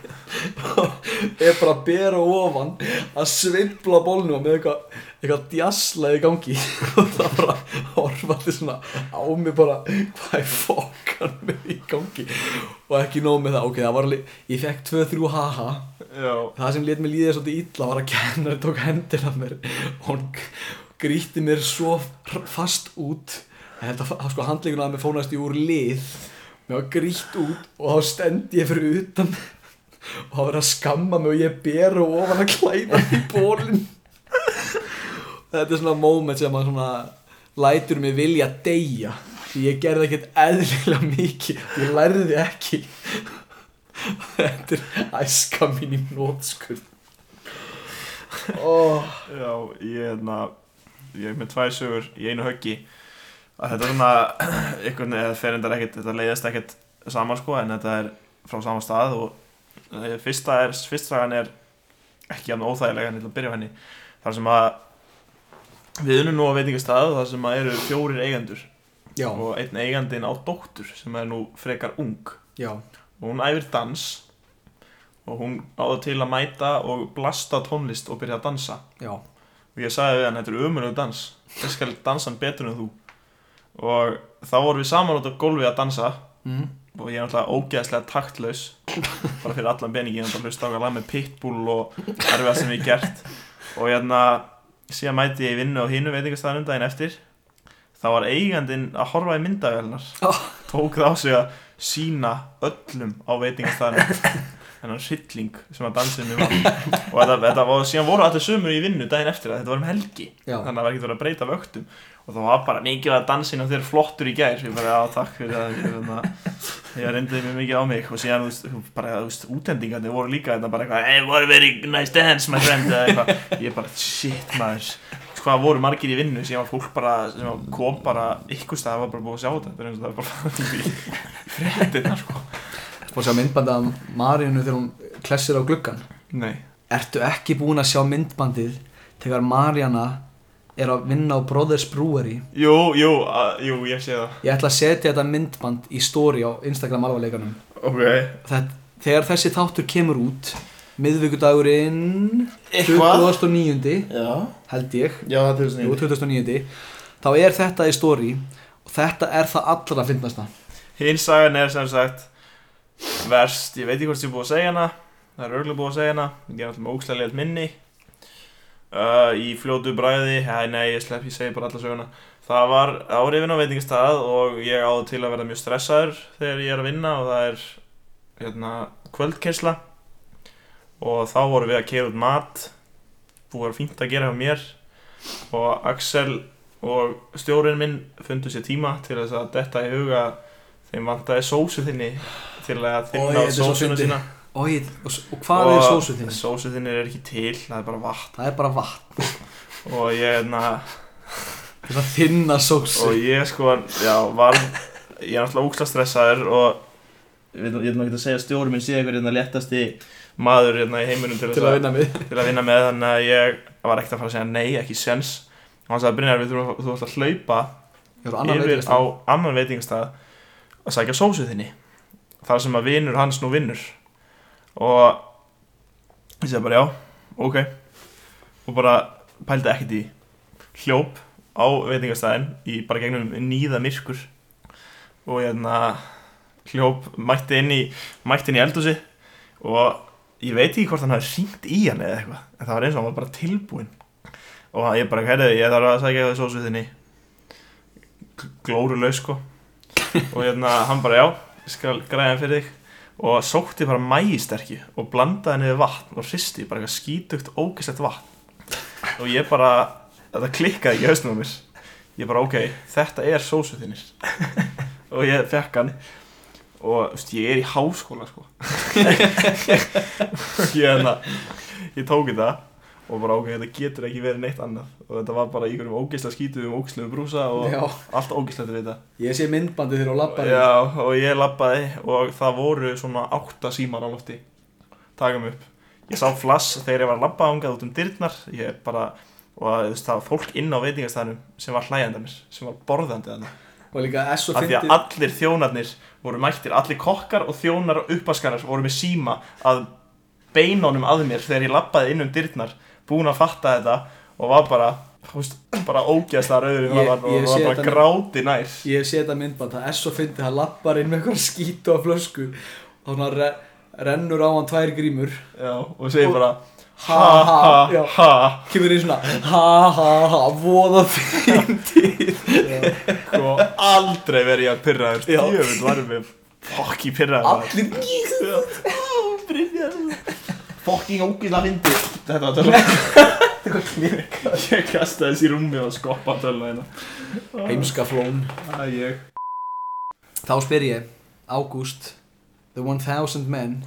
er bara að bera ofan að sveifla bólnum með eitthvað eitthvað djasla í gangi. Og það bara horfa allir svona á mig bara hvað er fokkan með í gangi? Og ekki nóg með það, ok, það var alveg ég fekk 2-3 haha. Já, það sem let mér líða svolítið illa var að kennari tók hendina á mér. Og hann gríti mér svo fast út. Að sko handleikuna að mér fónast í úr lið. Mér var grít út og þá stendi ég fyrir utan og það var að skamma mig og ég ber og ofan að klæða í bólinn þetta er svona moment sem að svona lætur mig vilja deyja. Því ég gerði ekkert eðlilega mikið. Ég lærði ekki. Þetta er æska mín í nótskurð oh. já, ég hérna ég er með tvær sögur í einu höggi. Að þetta er svona einhvern veginn, eða fer endar ekkert þetta leiðast ekkert saman sko en þetta er frá sama stað og fyrsta er, fyrst sagan er ekki jafn óþægilega en ég að byrja á henni. Þar sem að við unnum nú á veitingastað þar sem að eru fjórir eigendur já, og einn eigandinn á dóttur sem er nú frekar ung. Já, og hún æfir dans og hún áður til að mæta og blasta tónlist og byrja að dansa. Já. Og ég sagði við hann, þetta er umönnug dans. Ég skal dansa betur en þú. Og þá vorum við saman út á gólfi að dansa. Mm. Og ég er náttúrulega ógeðslega taktlaus bara fyrir allan peningi, ég er bara hlust á að lag með pitbull og erfiða sem ég gert. Og hérna síðan mæti ég vinnu á hinu veitingastæðanum daginn eftir. Þá var eigandinn að horfa í myndavélunar Oh. tók það á sig að sína öllum á veitingastæðanum þennan hrylling sem að dansinu var. Og þetta, þetta var, síðan voru allir sömur í vinnu daginn eftir þetta var um helgi. Já. þannig að það var ekki verið að breyta vöktum og það var bara mikið að dansinu og þeir flottur í gær. Ég bara, já, takk fyrir það ég, hérna, reyndiði mjög mikið á mig. Og síðan, þú veist, bara, þú veist, útendingarnir voru líka þetta bara eitthvað, hey, what a very nice dance, my friend eða eitthvað, ég bara, shit, maður hvað voru margir í vinnu? Sem var fólk bara, sem var- kom bara ykkur stað, það var bara búið að sjá þetta. Og það er bara í fréttina, sko. Fór að sjá myndbandi af Maríunu þegar hún klessir á gluggan nei, Ertu ekki búin að sjá myndbandið er að vinna á Brothers Brewery. Jú, jú, að, jú, ég sé það. Ég ætla að setja þetta myndband í story á Instagram alvarleikanum. Ok, Þetta, Þegar þessi þáttur kemur út miðvikudagurinn Eitthvað. 2009 já, held ég. Já, það er Jú, 2009 þá er þetta í story og þetta er það allra fyndnasta. Hinn sagan er sem sagt verst, ég veit ekki hvort ég er búið að segja hana. Það er örgulega búið að segja hana. Ég er alltaf með ógslega leilt minni uh, í fljótu bræði ja, nei, ég slepp, ég segi bara alla söguna. Það var árifin á veitingastað og ég áður til að vera mjög stressaður þegar ég er að vinna og það er hérna, kvöldkessla og þá vorum við að keira út mat. Búið að fínt að gera hjá mér. Og Axel og stjórinn minn fundu sér tíma til þess að detta í huga þeim vantaði sósu þinni til að þinna svo sósuna fyndið. Sína Og, og, s- og hvað er sósu þín? Sósu þinni er ekki til, það er bara vatn. Það er bara vatn. Og ég, na, Það er þinna sósu og ég sko, já, var ég er náttúrulega úksla stressaður og ég veit nú ekki að segja að stjóri minn sé einhver hérna léttasti maður hérna í heiminum til, Til þess að vinna við til að vinna með þannig að ég var ekkert að fara að segja nei, ekki sens og hann sagði Brynjar, við þurfum að- þú ætti að hlaupa yfir á annan veitingastað að sækja sósu þinni. Þar sem að vinur hans nú vinnur og ég segi bara já, ok. Og bara pældi ekkert í hljóp á veitingastæðin í bara gegnum nýða myrkur. Og hérna hljóp mætti inn í mætti inn í eldhúsi og ég veit ekki hvort hann hafi hringt í hann eða eitthvað en það var eins og hann var bara tilbúinn. Og ég bara, herriði, ég þarf að sækja það sósu þinni. Glórulaus sko. Og hérna hann bara já, ég skal græða hann fyrir þig og sótti bara mægisterki og blandaði niður vatn og hristi bara eitthvað skítugt ógæslegt vatn. Og ég bara, þetta klikkaði ekki hausnum á mér. Ég bara ok, þetta er sósu þinnir og ég fekk hann. Og veist, ég er í háskóla sko. Ég, hérna, ég tók þetta og bara ok, þetta getur ekki verið neitt annað. Og þetta var bara í einhverjum ógeðslega skítuðum ógeðslegum brúsa og Já, allt ógeðslegt við þetta ég sé myndbandi þegar þú lappar Já, og ég labbaði og það voru svona átta símar á lofti. Taka mig upp. Ég sá flass þegar ég var að labba ángað út um dyrnar. Ég bara, og veist, það var fólk inn á veitingastæðanum sem var mér sem var borðandi að mér. Og líka S og af því fyndi að allir þjónarnir voru mættir allir kokkar og þjónar og uppaskarar voru með síma að beinunum að mér þegar ég labbaði inn um dyrnar búin að fatta þetta og var bara veist, bara ógæðslega rauður Ég- og var, og var bara þetta- gráti nær. Ég sé þetta myndband, það er svo fyndið hann lappar inn með eitthvað skítu á flösku og hann re rennur á hann tvær grímur. Já, og segir Og- bara ha, ha ha, ha kemur í svona ha ha ha, voða fyndið. Og aldrei verið ég að pyrraður Já. djöfull varum við fokki pyrraður Allir fokking ógæðslega fyndi þetta var tölva ég kastaði þessi í rúmi og skoppa tölva hérna Heimska flón. Það er ég Þá spyr ég, Ágúst The 1000 Men.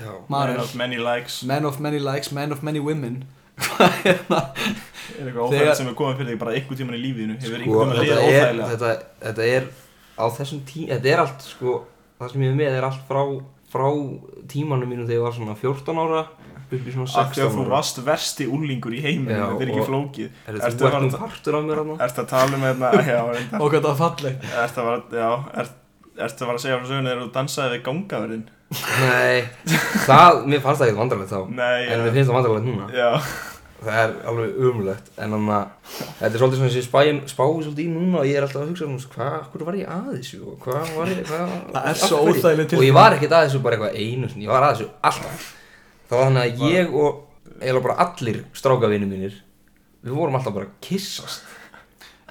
Já. Man Marel, of many likes. Men of many likes, men of many women. Hvað er það? Er eitthvað óþægilegt sem er komið fyrir þig bara einhvern tíman í lífiðinu Hefur Sko, einhvern tíman þetta, liðið er, óþægilega? þetta, þetta er á þessum tí þetta er allt sko það sem ég er með er allt frá, frá tímanum mínum þegar ég var svona 14 ára upp í svona Af því að 16 þú ára. varst versti úlingur í heiminu Já, Þetta er ekki flókið. Er þetta þú ert nú partur af mér hann Ertu að tala um hérna Og hvað það var fallegt. Ertu að fara, að segja frá söguna þegar þú dansaði við gangaverðin? nei það, mér fannst það ekkert vandrarlegt þá. Nei, en mér finnst það vandrarlegt núna. Já, það er alveg umulegt en þannig að þetta er svolítið svona þessi spáin spáið svolítið í núna og ég er alltaf að hugsa um hvað, hvað var ég að þessu og hvað var ég hvað, Það er af svo hverju? óþægileg og ég var ekkert að þessu bara eitthvað einu sinni, ég var að þessu alltaf það var þannig að ég og eiginlega bara allir strákavinni mínir við vorum alltaf bara að kyssast.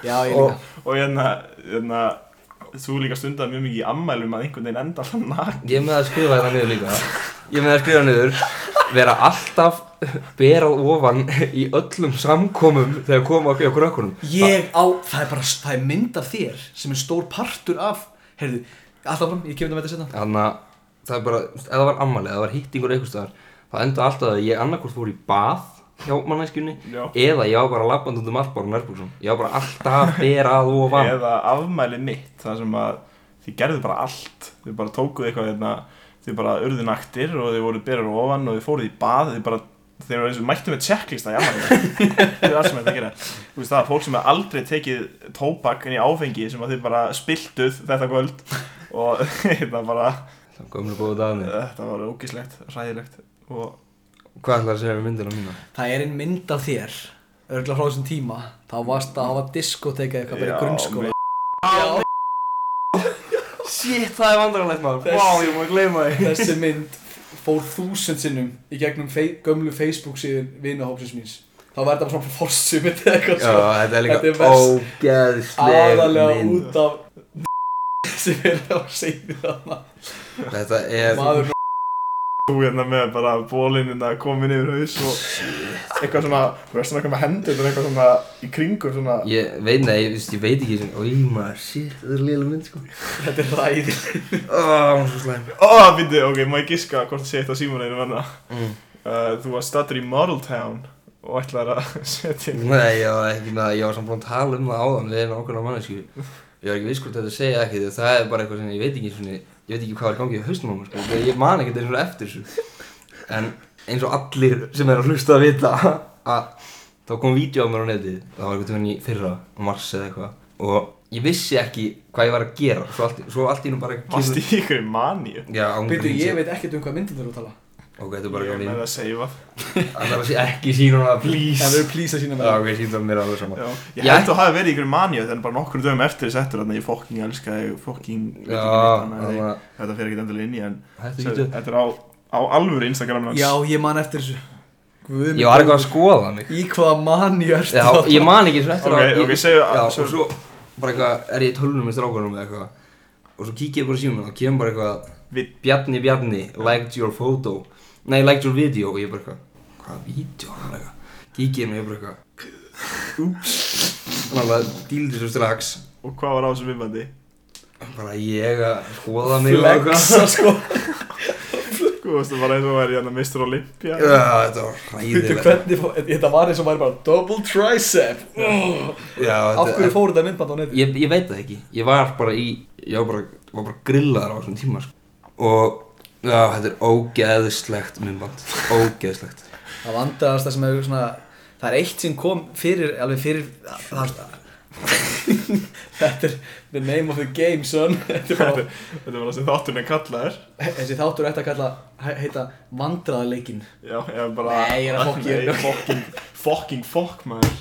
Já, ég og líka. Og hérna, hérna Þú líka stundaði mjög mikið í ammælum að einhvern veginn enda alltaf nakt ég með að skrifa þetta niður líka. Ég með að skrifa niður. Vera alltaf berað ofan í öllum samkomum þegar koma okkur okkur ökkunum Ég á, það er bara, það er mynd af þér sem er stór partur af Heyrðu, alltaf fram, ég kemur það með þetta setna Þannig að það er bara, það var ammali, ef það var hittingur einhvers staðar Það enda alltaf að ég annarkvort fór í bað hjá mannæskjunni Já. Eða ég var bara labband út um allt bara nærbúksum Ég var bara alltaf berað og vann Eða afmæli mitt þar sem að þið gerðu bara allt. Þið bara tókuðu eitthvað hérna Þið bara urðu naktir og þið voru byrjar ofan og þið fóruð í bað Þið bara Þeir eru eins og mættu með checklista Það er allt sem þetta gera. Þú veist það, fólk sem hefur aldrei tekið tóbak inn í áfengi sem að þið bara spiltuð þetta kvöld og þetta bara Það búið dagarnir þetta var ógislegt, ræðilegt og Hvað ætlar að segja um myndina mína? Það er einn mynd af þér Örgulega frá þessum tíma. Þá varst að hafa diskoteka eitthvað bara í Já, grunnskóla. Shit, það er vandrarlegt maður. Þess- Vá, ég má að gleyma því. Þessi mynd fór þúsund sinnum í gegnum fei gömlu Facebook síðan vinahópsins míns. Þá var þetta bara svona forsum eða eitthvað Já, svo þetta er líka Þetta er verst. ógeðsleg Aðalega mynd. út af sem er á segni þarna. Þetta er Maður hérna með bara bólinina komin yfir haus og eitthvað svona, þú veist svona eitthvað með hendur og eitthvað svona í kringum svona. Ég veit, nei, ég, ég veit ekki svona Í maður, shit, þetta er liðlega mynd sko. Þetta er ræði Ó, hún er svo slæm. Ó, býttu, ok, má ég giska hvort það sé eitt á símaninu verna mm. uh, Þú var stattur í Model Town og ætlaði að setja Nei, ég var ekki með það, ég var samt búin að tala um það áðan við erum ákveðna mannesku Ég var ekki viss hvort þetta segja ekki það er bara eitthvað sem ég veit ekki svona, ég veit ekki hvað er í gangi í hausnum á mér sko, þegar ég man ekki þetta eftir þessu. En eins og allir sem er að hlusta að vita að þá kom vídeo á mér á netið, það var eitthvað tíma í fyrra, á mars eða eitthvað og ég vissi ekki hvað ég var að gera, svo allt, svo allt í nú bara Varst í ykkur maníu? Já, án Byrju, ég veit ekkert um hvað myndin þurfa að tala Ok, er bara Ég er með að það seifað Það er að ekki sína hana, please. Það verður plís að sína Já, með ok, sína mér alveg saman Já, ég held að hafa verið í ykkur maníu en bara nokkur dögum eftir settur þarna ég fokking elska ég fokking veit Já, ekki neitt þannig að þetta fer ekki endilega inn í en Þetta er á, á alvöru Instagram hans. Já, ég man eftir þessu. Ég var eitthvað að skoða mig Í hvaða manni ertu Já, að ég man ekki svo eftir Ok, að ok, eitthvað eitthvað eitthvað Nei, liked your video og ég bara eitthvað Hvaða video? Hann bara eitthvað Kík ég og ég bara eitthvað Úps Þannig að díldi svo strax Og hvað var á þessu viðbandi? Bara ég að skoða mig og Flexa sko Þú veist það var eins og væri hérna Mr. Olympia Já, þetta var hræðilegt þetta var eins og væri bara Double tricep Af hverju fór þetta myndband á neti? ég, ég veit það ekki ég var bara í ég var bara, var bara grillaður á þessum tíma sko. og já, þetta er ógeðslegt myndband. Ógeðslegt. Það vandaðast það sem er svona Það er eitt sem kom fyrir, alveg fyrir það, Þetta er the name of the game son. Þetta er bara, Þetta var það sem þátturinn er kallaður. Þessi þáttur ætti að kalla, he- heita vandræðaleikin Já, ég er bara Nei, ég er að Nei, fucking, fucking fuck maður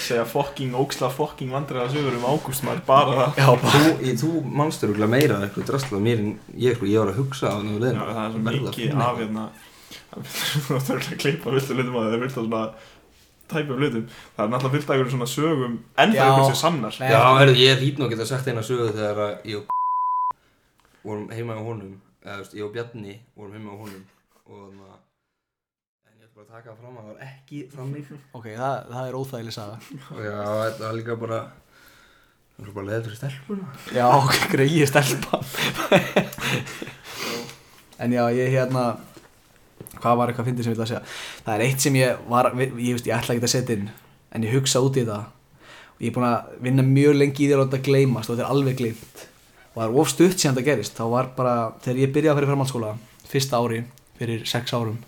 Segja fucking, óksla fucking vandræða sögur um ágúst maður Bara það. þú, ég, þú mannstur örugglega meira eitthvað drastlað mér en ég, sko, ég var að hugsa á það Já, það er svo mikið af hérna Þú þarf að klippa viltu hlutum að það er vilt að svona tæpa um hlutum. Það er náttúrulega vilt að ykkur svona sögum En það Já. er ykkur sem sannar. Nei. já, heyrðu, ég hlýt nú að geta sagt eina sögu þegar að ég og vorum heima á honum eða, þú veist, ég og Bjarni vorum heima á honum og þannig að að taka fram að það var ekki fram mig Ok, það, það er óþægileg saga. Já, þetta var líka bara það var bara leður fyrir stelpuna Já, ok, greið stelpa. En já, ég hérna Hvað var eitthvað fyndið sem ég vil að segja? Það er eitt sem ég var Ég, ég, veist, ég ætla ekki að setja inn En ég hugsa út í þetta. Og ég er búin að vinna mjög lengi í því að láta gleymast Og þetta er alveg gleymt. Og það er of stutt síðan þetta gerist Þá var bara Þegar ég byrjaði að fyrir framhaldsskóla Fyrsta ári Fyrir sex árum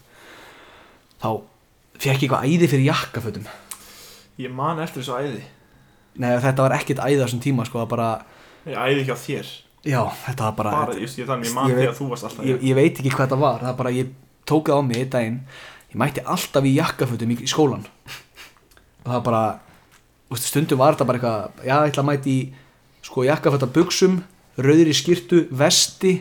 Þá fekk ég eitthvað æði fyrir jakkafötum. Ég man eftir þessu æði. Nei, þetta var ekkert æði á þessum tíma Sko, það bara Ég æði ekki á þér. Já, þetta var bara Bara, just, ég, þannig, ég man Ég veit- að þú varst alltaf ég, ég veit ekki hvað það var það er bara ég tók það á mig einn daginn. Ég mætti alltaf í jakkafötum í, í skólan og það bara veist, stundum var þetta bara eitthvað já, ég ætla að mæti í sko jakkaföta buksum rauðri skirtu, vesti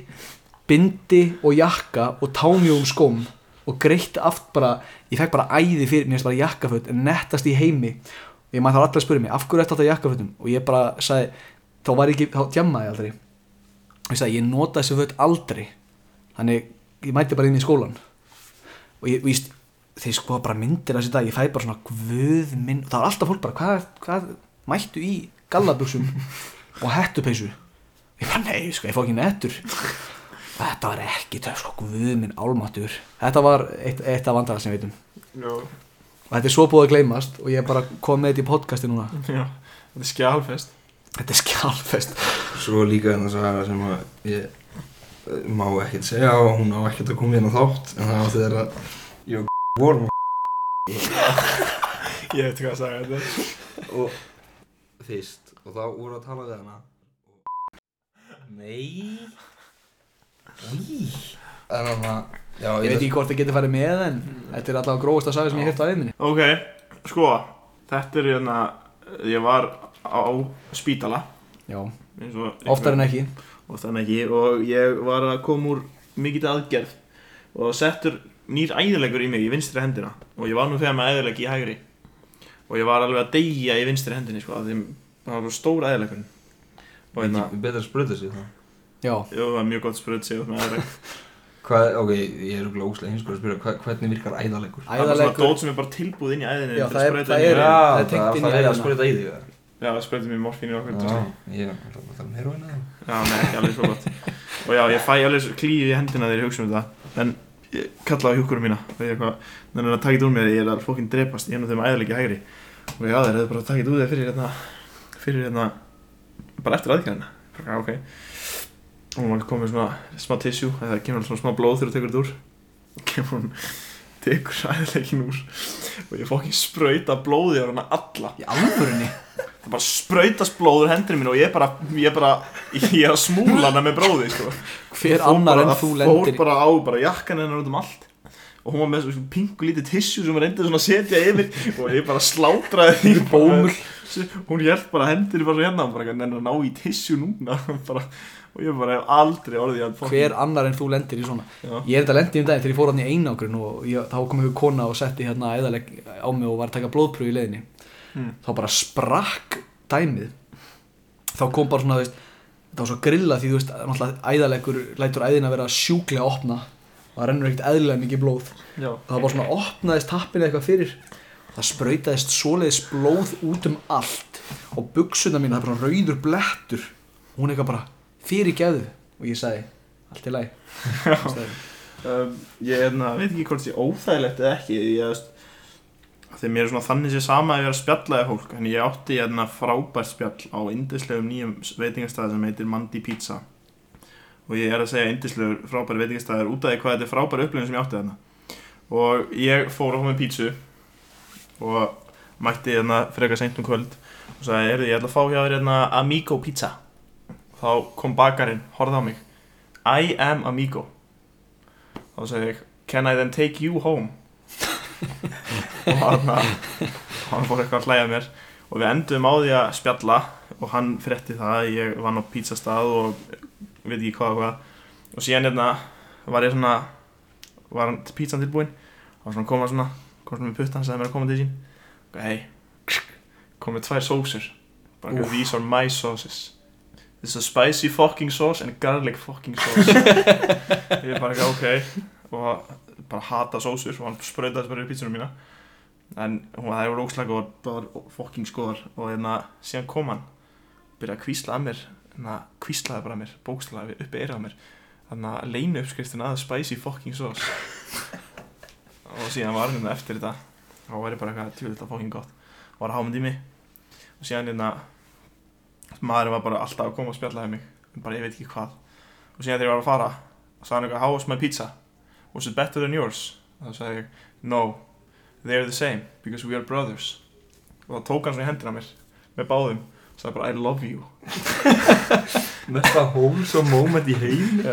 bindi og jakka og támjóum skóm og greitt aft bara, ég fekk bara æði fyrir mér bara jakkaföt, nettast í heimi. Og ég maður þá allir að spyrja mig, af hverju ætti þetta jakkafötum? Og ég bara sagði, þá var ég ekki þá djammaði ég aldrei. Ég sagði, ég nota þessi föt aldrei. Þannig ég mæti bara inn í skólan og ég víst þeir sko bara myndir þessi dag ég fæ bara svona guð minn og það var alltaf fólk bara hvað, hvað mættu í gallabuxum og hettupeysu? Ég bara nei sko ég fór ekki nettur þetta var ekki töf sko guð minn álmáttur þetta var eitt, eitt af vandræða sem við veitum Já, og þetta er svo búið að gleymast og ég er bara kom með þetta í podcasti núna. Já, þetta er skjálfest þetta er skjálfest Svo líka þennan saga sem að ég eh, má ekkert segja og hún á ekkert að koma hérna á þátt en það var þegar að ég og vorum Ég veit hvað að sagja þetta og fyrst og þá voru að tala við hana. Og... Nei Í? En þannig að Já, ég veit ekki hvort það getur farið með en þetta er alltaf gróðast að saga sem ég hirt á einminni Ok, sko, þetta er hérna Ég var á spítala. Já, eins og oftar en ekki. Oftar en ekki og ég var að koma úr mikið aðgerð og settur nýr æðilegur í mig í vinstri hendina. Og ég var nú þegar með æðileg í hægri. Og ég var alveg að deyja í vinstri hendinni sko, af því það var stór æðilegur og hérna, betra að spruta sig það já, jú, það var mjög gott spröð sig með æðileg Hvað, ok, ég er okkur óslega hinskur að spyrja, hva, hvernig virkar æðalegur? Það er svona dót sem er bara tilbúð inn í æðinni Já, til það að er- það inn í er- æðina. það er það er í að þetta í því, eða? Já, það sprautum í morfínu og okkur Já, Já, ég ætla að tala um heroin eða? já, nei, ekki alveg svo gott. Og já, ég fæ alveg klíu í hendina þegar ég hugsa um þetta. En ég kalla á hjúkurum mína þannig að taka þetta úr mér Ég er að fókinn drepast, er nú þeim æðilega hægri. Og já, þeir hefðu bara takið úr þér fyrir hérna Fyrir hérna Bara eftir já, ok Og maður komið svona smá tissue Það kemur svona smá blóð þegar þú tekur þetta úr Og kemur hún Tekur æðilegin úr Og ég fókinn sprauta blóði á hana alla Í alvörunni það bara sprautast blóður hendur mín og ég bara, ég bara, ég er að smúla hana með bróði, sko. Hver Fór annar bara- en þú Fór lendir í bara á, bara jakkan hennar út um allt. Og hún var með svona pingu lítið tissue sem hún reyndi svona að setja yfir og ég bara slátraði því. Bómull. Hún hjælt bara hendur bara hérna, bara en að ná í tissue núna, bara, og ég bara hef aldrei orðið að fokkin- Hver annar en þú lendir í svona? Já. Ég er þetta lendi um daginn þegar ég fór hann í einangrun og ég, þá kom einhver kona og setti hérna æðaleg á mig og var að taka blóðpröfu í leiðinni. Hmm. þá bara sprakk dæmið. Þá kom bara svona, veist það var svo grilla því þú veist, náttúrulega æðalegur lætur æðina vera sjúklega opna. Og það rennur ekkert eðlilega mikið blóð. Já. það var bara svona opnaðist tappinu eitthvað fyrir. Það sprautaðist svoleiðis blóð út um allt. Og buksuna mín, það er bara rauður blettur. Hún eitthvað bara fyrir geðu og ég sagði, allt í lagi. Um, ég erna, veit ekki hvort ég óþægilegt eða ekki ég þegar mér er svona þannig sér sama að ég er að spjalla eða fólk en ég átti hérna frábært spjall á indislegum nýjum veitingastæði sem heitir Mandi Pizza. Og ég er að segja indislegur frábæri veitingastæðir út af því hvað þetta er frábæri upplifin sem ég átti þarna. Og ég fór á með pítsu og mætti hérna frekar seint um kvöld og sagði, er ég ætla að fá hjá þér hérna Amigo Pizza þá kom bakarinn, horfði á mig. I am Amigo. Þá segi ég can I then take you home? Og hann hann fór eitthvað að hlæja mér. Og við endum á því að spjalla og hann frétti það að ég vann á pizzastað og veit ekki hvað og hvað. Og síðan hérna var ég svona var hann pizzan tilbúinn. Og svona koma svona kom svona með puttan sagði mér að koma til sín. Og hei kom með tvær sósur. Bara these are my sauces is a spicy fucking sauce and a garlic fucking sauce. Ég er bara ekki ok. Og bara hata sósur og hann sprautaði bara í pítsunum mína. En hún það var óslag og bara fucking skoðar og hérna síðan kom hann byrjaði að kvísla að mér hérna kvíslaði bara að mér bókslaði uppi eirað mér. Þannig að leina uppskriftin að spicy fucking sauce. Og síðan var hann hérna eftir þetta þá var ég bara eitthvað tjóðið þetta fucking gott. Var að hámyndi í mig. Og síðan hérna maður var bara alltaf að koma og spjallaði mig. En bara ég veit ekki hvað. Og síðan þegar ég var að fara og sagði hann eitthvað how was my pizza? Was it better than yours? Og þá sagði ég no they're the same because we are brothers. Og þá tók hann svona í hendina mér með báðum og sagði bara I love you. Með það wholesome moment í heim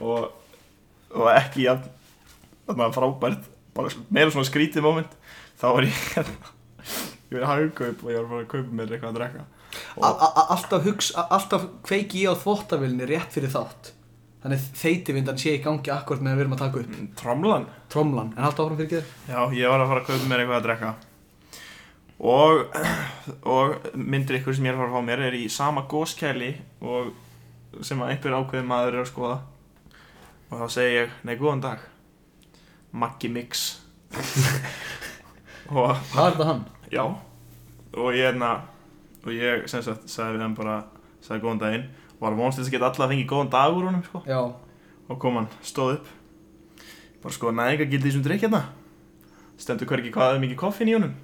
og, og ekki jafn þarna frábært bara meira svona skrítið moment. Þá var ég hérna ég var í hagkaup og ég var að fara að kaupa mér eitthvað að drekka alltaf, hugsa, alltaf kveiki ég á þvottavilni rétt fyrir þátt. Þannig þeitivindan sé í gangi akkurat með að við erum að taka upp. Mm, tromlan? Tromlan, en haldt áfram fyrir geður Já, ég var að fara að kaupa mér eitthvað að drekka. Og, og myndir ykkur sem ég er að fara að fá mér er í sama góskæli og sem að einhver ákveðin maður er að skoða. Og þá segi ég, nei, góðan dag. Maggi Mix. Og hvað er þetta hann? já. Og ég hérna og ég sem sagt sagði við hann bara sagði góðan daginn. Og var vonst þess að geta alla að fengi góðan dag úr honum sko. Og kom hann, stóð upp. Bara sko næðingar gildi þessum drikk hérna. Stendur hvergi hvað er mikið koffin í honum.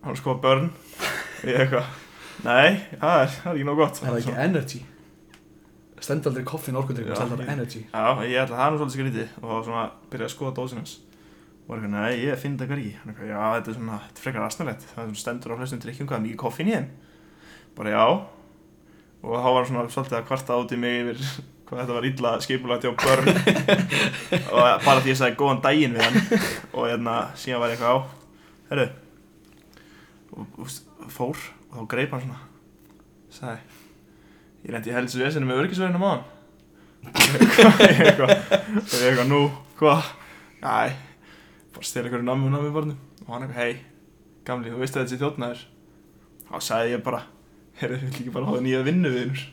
Hann var sko börn og ég eitthvað nei, það er, það er ekki nóg gott. Er það ekki energy? Stendur aldrei koffin orkundrykk Já, stendur ég- energy. Já, ég ætla það er nú svolítið skrítið. Og svona byrjaði að skoða dósin hans. Og var eitthvað, nei, ég finn það eitthvað, já, þetta er svona, þetta er frekar asnalegt. Það er svona stendur á flestum drikkjum hvað er mikið koffin í þeim bara já. Og þá var svona svolítið að kvarta í mig yfir hvað þetta var illa skipulagt hjá börn. Og bara því ég sagði góðan daginn við hann. Og hérna síðan var ég eitthvað á herru. Og, og fór og þá greip hann svona. Sagði ég lendi í helstu vesinu með örgisverðinu á hann. Ég eitthvað og ég eitthvað nú hvað næ bara stela einhverju nammi nammi barnum og hann eitthvað hei gamli þú veist að þetta sé þjóttnæður þá sagði ég bara herru við vil ekki bara hafa nýja vinnu viðinur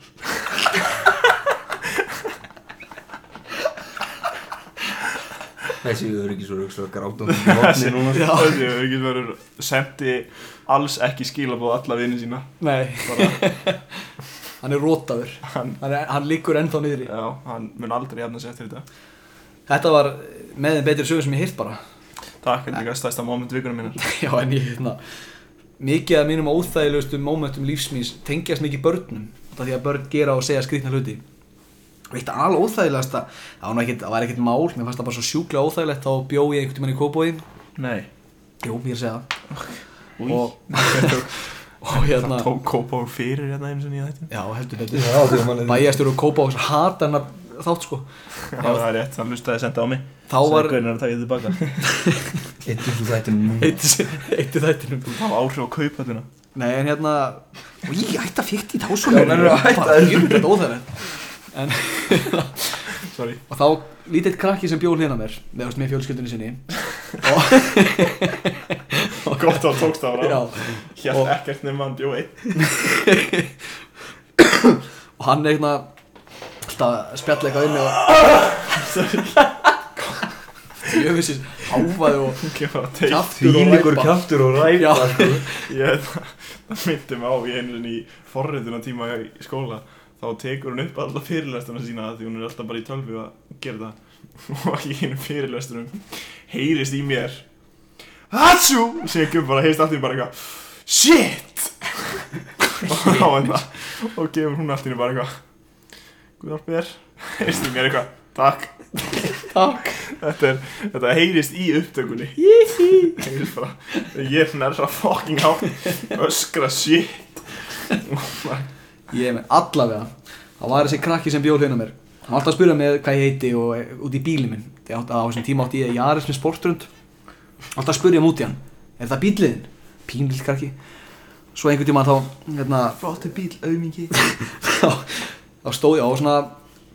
Þessi öryggis og röggs og grátum í vatni núna. Þessi öryggis verður sendi alls ekki skilabóð alla vinni sína. Nei, bara, hann er rótaður hann, Hann, er, hann liggur ennþá niðri. Já, hann mun aldrei jafna sig eftir þetta. Þetta var með þeim betri sögur sem ég hýrt bara. Takk, þetta er líka stærsta moment vikunum minnar. Já, en ég, hérna Mikið af mínum óþægilegustu momentum lífsmýs tengjast mikið börnum Það því að börn gera og segja skrýtna hluti. Og eitt alveg óþægilegasta Það var, ekkert mál, mér fannst það bara svo sjúklega óþægilegt Þá bjó ég einhvern tímann í Kóbóin Nei. Jú, ég er að segja það. Új, Og, og hérna það tók kópa úr fyrir hérna einu sinni í þetta Já, heldur að er Bæjastur og Kóbóis hata hennar þátt sko. Já, það er rétt, hann lustaði að senda á mig. Þá var er að taka því tilbaka. Eittu þú þættinu nú eitt í þættinum. Það var áhrif á kaupölduna Nei, en hérna Og ég ætti að fyrta í þá Já, nennirðu að hætta þessu? Ég myndi þetta óþægilegt. En Sorry. Og þá lítill krakki sem bjóð hlýna mér með, með fjölskyldunni sinni. Og, Gott á já, það Hjælt ekkert nema hann bjó einn. Og hann er hérna alltaf að spjalla eitthvað inni og ég vissi háfaði og Kemur að teik kjaftur og ræpa. Kjaftur og ræpa sko. Ég það. Myndi mig á í einu í forrituna tíma í skóla. Þá tekur hún upp alla fyrirlesturna sína Því hún er alltaf bara í tölvu að gera það. Og í einu fyrirlestunum Heyrist í mér Sér ekki bara heyrist allt í bara eitthvað Shit! Og þá er það Og gefur hún allt í henni bara eitthvað Guðarp er Heyrist í mér eitthvað? Takk. Takk. Þetta, er, þetta heyrist í upptökunni. Heyrist bara Ég er nærra fucking á Öskra shit. Ég er með allavega það var þessi krakki sem bjóð hlýna mér. Hann var alltaf að spyrja mig hvað ég heiti og eh, út í bílinn minn. Þegar á þessum tíma átti ég Jaris með sportrund alltaf að spyrja út í hann. Er það bíliðin? pínlill krakki. Svo einhvern tíma þá hérna, Flottu bíl, auðmingi þá, stóð ég á svona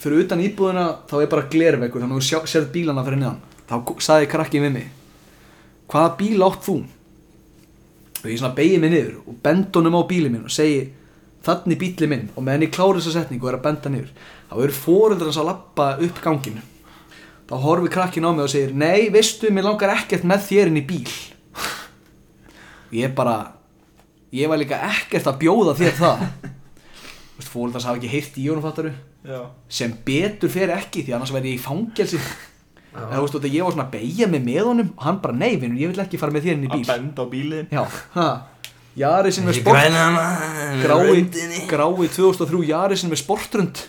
fyrir utan íbúðina þá er bara glerveggur þannig að þú sérð bílana fyrir neðan. Þá ko- sagði krakki við mig hvaða bíl átt þú? og ég svona begi mig niður og bend honum á bílinn minn og segi þannig bílinn minn. Og meðan ég klári þessa setningu og er að benda niður. Þá eru fóreldrar hans að lappa upp ganginu. Þá horfi krakkin á mig og segir nei, veistu, mér langar ekkert með þér inn í bíl. Og ég bara ég var líka ekkert að bjóða þér það Fóreldrar hafa ekki heyrt í honum fattaru Já. Sem betur fer ekki því annars væri ég í fangelsi. Eða þú veist, þú veist, ég var svona að beigja mig með honum og hann bara, nei, vinnur, ég vil ekki fara með þér inn í Að bíl. benda á bílinn. Já, ha. Jarisin með sport grái, röndinni. grái 2003 Jarisin með sportrund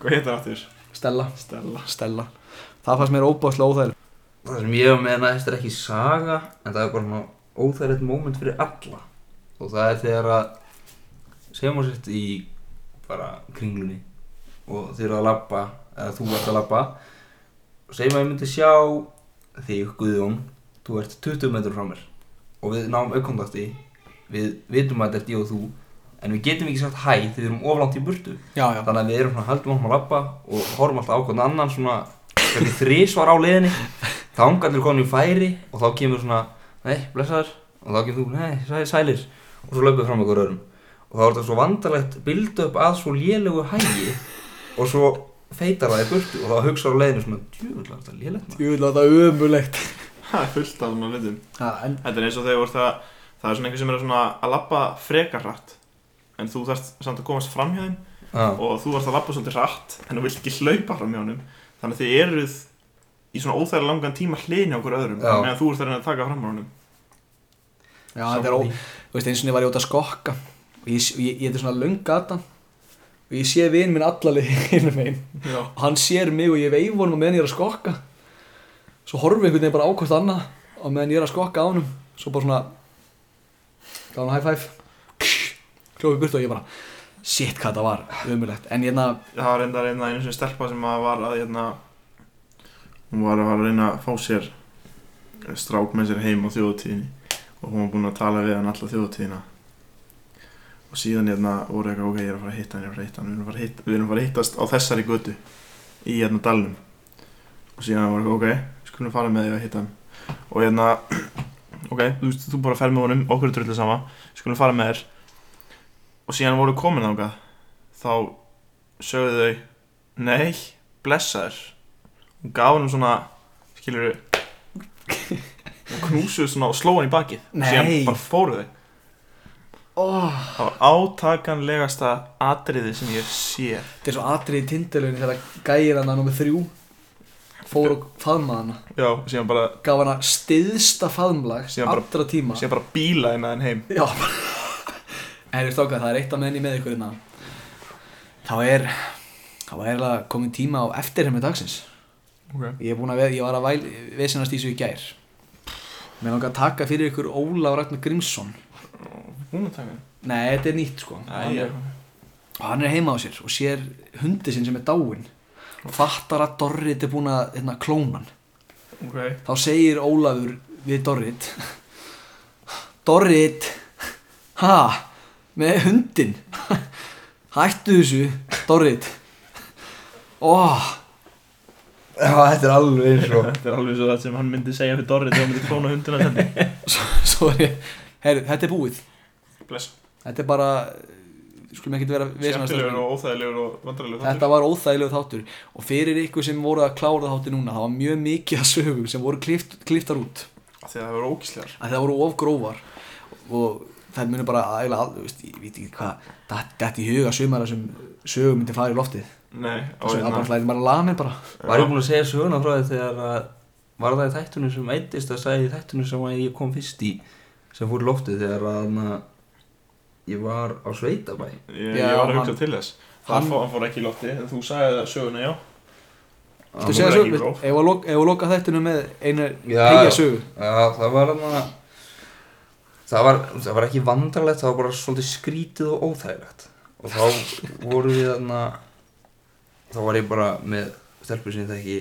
Hvað heitir það aftur? Stella, Stella. Stella. Það fannst mér óbáslega óþægileg Það sem ég hef með næst er ekki saga en það er bara svona óþægilegt moment fyrir alla. Og það er þegar að segjum á sért í bara kringlunni og þið eru að labba eða þú ert að labba. Og segjum að ég myndi sjá þig Guðjón. Þú ert 20 metrur frá mér. Og við náum aukkontakti við vitum að þetta er ég og þú. En við getum ekki sagt hæ þegar við erum oflant í burtu. Já, já, þannig að við erum svona haldum áfram að labba og horfum alltaf á hvern annan svona þrísvar á leiðinni. Þá angarnir komin í færi og þá kemur svona nei, blessaður. Og þá kemur þú, nei, sæ- sælir. Og svo löpum við fram okkur öðrum og þá er þetta svo vandalegt build up að svo lélegu hægi og svo feitar það í burtu og þá hugsa á leiðinu svona djúvöld er þetta lélegt ég vil að það er ömulegt Það er fullt af svona hlutum. En, Þetta er eins og þegar þú ert að Það er svona einhver sem er svona að labba frekar hratt En þú þarft samt að komast fram hjá þeim Já, Og þú þarft að labba svolítið hratt En þú vilt ekki hlaupa fram hjá honum. Þannig að þið eruð í svona óþægilega langan tíma hlini á okkur öðrum. Meðan þú ert að reyna að taka fram hjá honum. Já, þetta er ó þú veist, eins og ég var ég út að skokka og ég, ég, ég þetta er svona löng gata og ég sé vinn minn allaleg hinum megin. Já. Og hann sér mig og ég veif honum og meðan ég er að skokka. Svo horfum við einhvern veginn bara ákvæmt annað og meðan ég er að skokka á honum. Svo bara svona gaf hann high five. Klófið burt og ég bara shit hvað það var. Umulegt en hérna Það var enda reyna einu sem stelpa sem að var að hérna Hún var að, reyna að fá sér strák með sér heim á þjóðutíðinni og hún var búin að tala við hann alla þjóðutíðina og síðan hérna voru eitthvað ok, ég er að fara að hitta hann, ég er að fara að hitta hann. Við erum að fara að, hitta, erum að, fara að hittast á þessari götu í hérna dalnum. Og síðan var eitthvað ok, við skulum fara með því að hitta hann. Og hérna ok, þú þú bara fer með honum, okkur er drullið sama. Við skulum fara með þér. Og síðan voru komin þangað. Þá sögðu þau nei, blessa þér. Hún gaf hann svona skilur og knúsuðu svona og sló hann í bakið. Nei. síðan bara fóru þau oh. það var átakanlegasta atriði sem ég sé Þetta er svo atrið í tindalunni þegar gæir hann að nummer þrjú fór og faðmaði hana. Já, síðan bara, gaf hana stiðsta faðmlag allra tíma. síðan bara bílaði með hann heim. Já. En þú stókað, það er eitt að menni með ykkur hérna. Þá er þá er eiginlega komin tíma á eftirhermi dagsins. Okay. Ég er búin að, ég var að væl, vesinast í þessu í gær. Mér langar að taka fyrir ykkur Ólaf Ragnar Grímsson hún takin Nei, þetta er nýtt sko. Hann, Æ, er, hann er heima á sér og sér hundi sinn sem er dáinn. Og fattar að Dorrit er búin að hérna, klóna hann. Okay. þá segir Ólafur við Dorrit Dorrit ha, með hundin hættu þessu Dorrit. Óh, Já, þetta er alveg eins og þetta er alveg svo það sem hann myndi segja fyrir Dorrit þegar hann myndi klóna hundina er ég herru, þetta er búið bless. Þetta er bara, skulum ekki vera skemmtilegur og óþægilegur og vandrarlegur þetta var óþægilegu þáttur. Og fyrir ykkur sem voru að klára þáttur núna það var mjög mikið að sögum sem voru klift, kliftar út. Því að það var ógíslegar. Að það voru of grófar. Og það munir bara ægilega, al- þú veist, ég veit ekki hvað þetta í huga sumar sem sögum myndi fara í loftið. Nei, það hérna. bara hlæði bara lamin bara. Var ég búinn að segja söguna frá því þegar að Var það í þættunum sem eittist að segja í þættunum sem að ég kom fyrst í sem fór í loftið þegar að ég var á Sveitabæ. Ég, Já, ég var að hugsa til þess. Það hann- fór, hann fór ekki í lofti en þú sagði það söguna, já. Þú segja sög, ekki ef gróf. að loka, að þættinu með einu tegja sögu? Já, það var þarna það var, það var ekki vandralegt það var bara svolítið skrítið og óþægilegt. Og þá voru við þarna þá var ég bara með stelpur sem ég þekki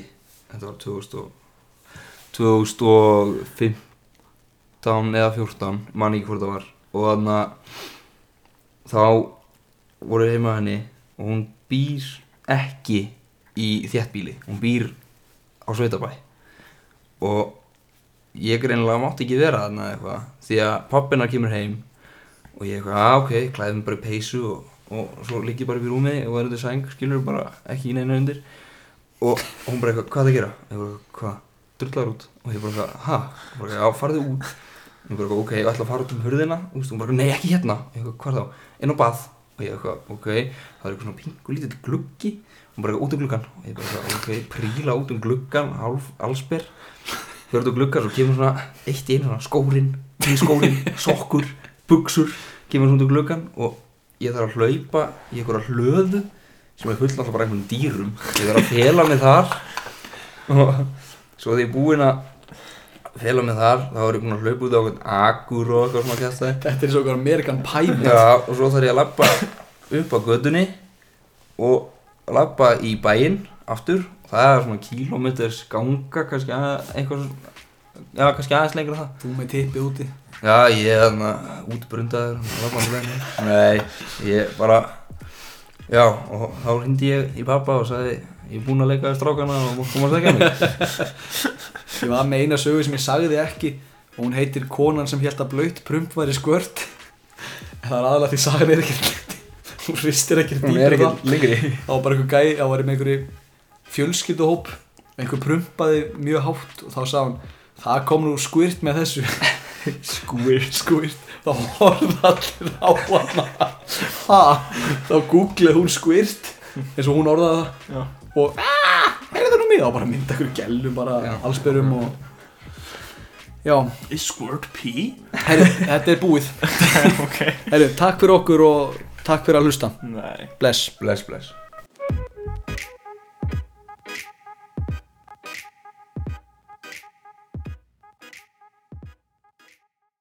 þetta var 2000 og 2015 eða 14 man ekki hvort það var. Og þarna þá voru við heima henni og hún býr ekki í þéttbíli hún býr á Sveitabæ. Og ég greinilega mátti ekki vera þarna eitthvað því að pappinar kemur heim og ég eitthvað, að ok, klæðum bara í peysu og, og svo ligg ég bara upp í rúmi og er undir sæng, skilur bara ekki í neina undir. Og hún bara eitthvað, hvað er það að gera? ég bara, hvað, drullar út? Og ég bara, eitthvað, ha, Hún bara, já, farðu út ég bara, ok, ég ætla að fara út um hurðina. Og hún bara, nei, ekki hérna. Eitthvað, hvað þá, inn á bað. Og ég eitthvað, ok, það er eitthvað svona pingu lítið gluggi. Hún bara, út um gluggan og ég bara, ok, príla út um gluggan allsber. Fyrir út um gluggan, svo kemur svona eitt í einu svona skórin, skórin, sokkur buksur, kemur svona út um gluggan og ég þarf að hlaupa í einhverja hlöðu sem er fullt alltaf bara einhvern dýrum. Ég þarf að fela mig þar. Og svo þegar ég búinn að fela mig þar þá er ég búinn að hlaupa út á einhvern agur og eitthvað svona kjæstæði Þetta er svo okkur Amerikan Pie Já, og svo þarf ég að labba upp á gödunni og labba í bæinn aftur. Það er svona kílómeters ganga kannski að, eitthvað já, kannski aðeins lengur en það Þú með tippið úti. Já, ég er þarna útbrundaður Nei, ég bara Já, og þá hindi ég í pappa og sagði ég er búinn að leika við strákana og þú mást ekki að mig Ég var með eina sögu sem ég sagði ekki og hún heitir Konan sem held að blöyt prump væri skvört en það er aðalega því sagan er ekkert hún hristir ekkert er en það. þá. var bara einhver gæi, þá var ég með einhverju fjölskylduhóp einhver prumpaði mjög hátt og þá sagði hann það kom nú skvirt með þessu. Skvirt, skvirt. Þá horfði allir á hana. Ha, þá googlaði hún skvirt eins og hún orðaði það. Já. Og heyrðu það nú mig? Þá bara mynda einhverju gælum bara Já. allsberum og já, Is squirt pee? herru, þetta er búið. Ok. Herru, takk fyrir okkur og takk fyrir að hlusta. Nei. Bless. Bless, bless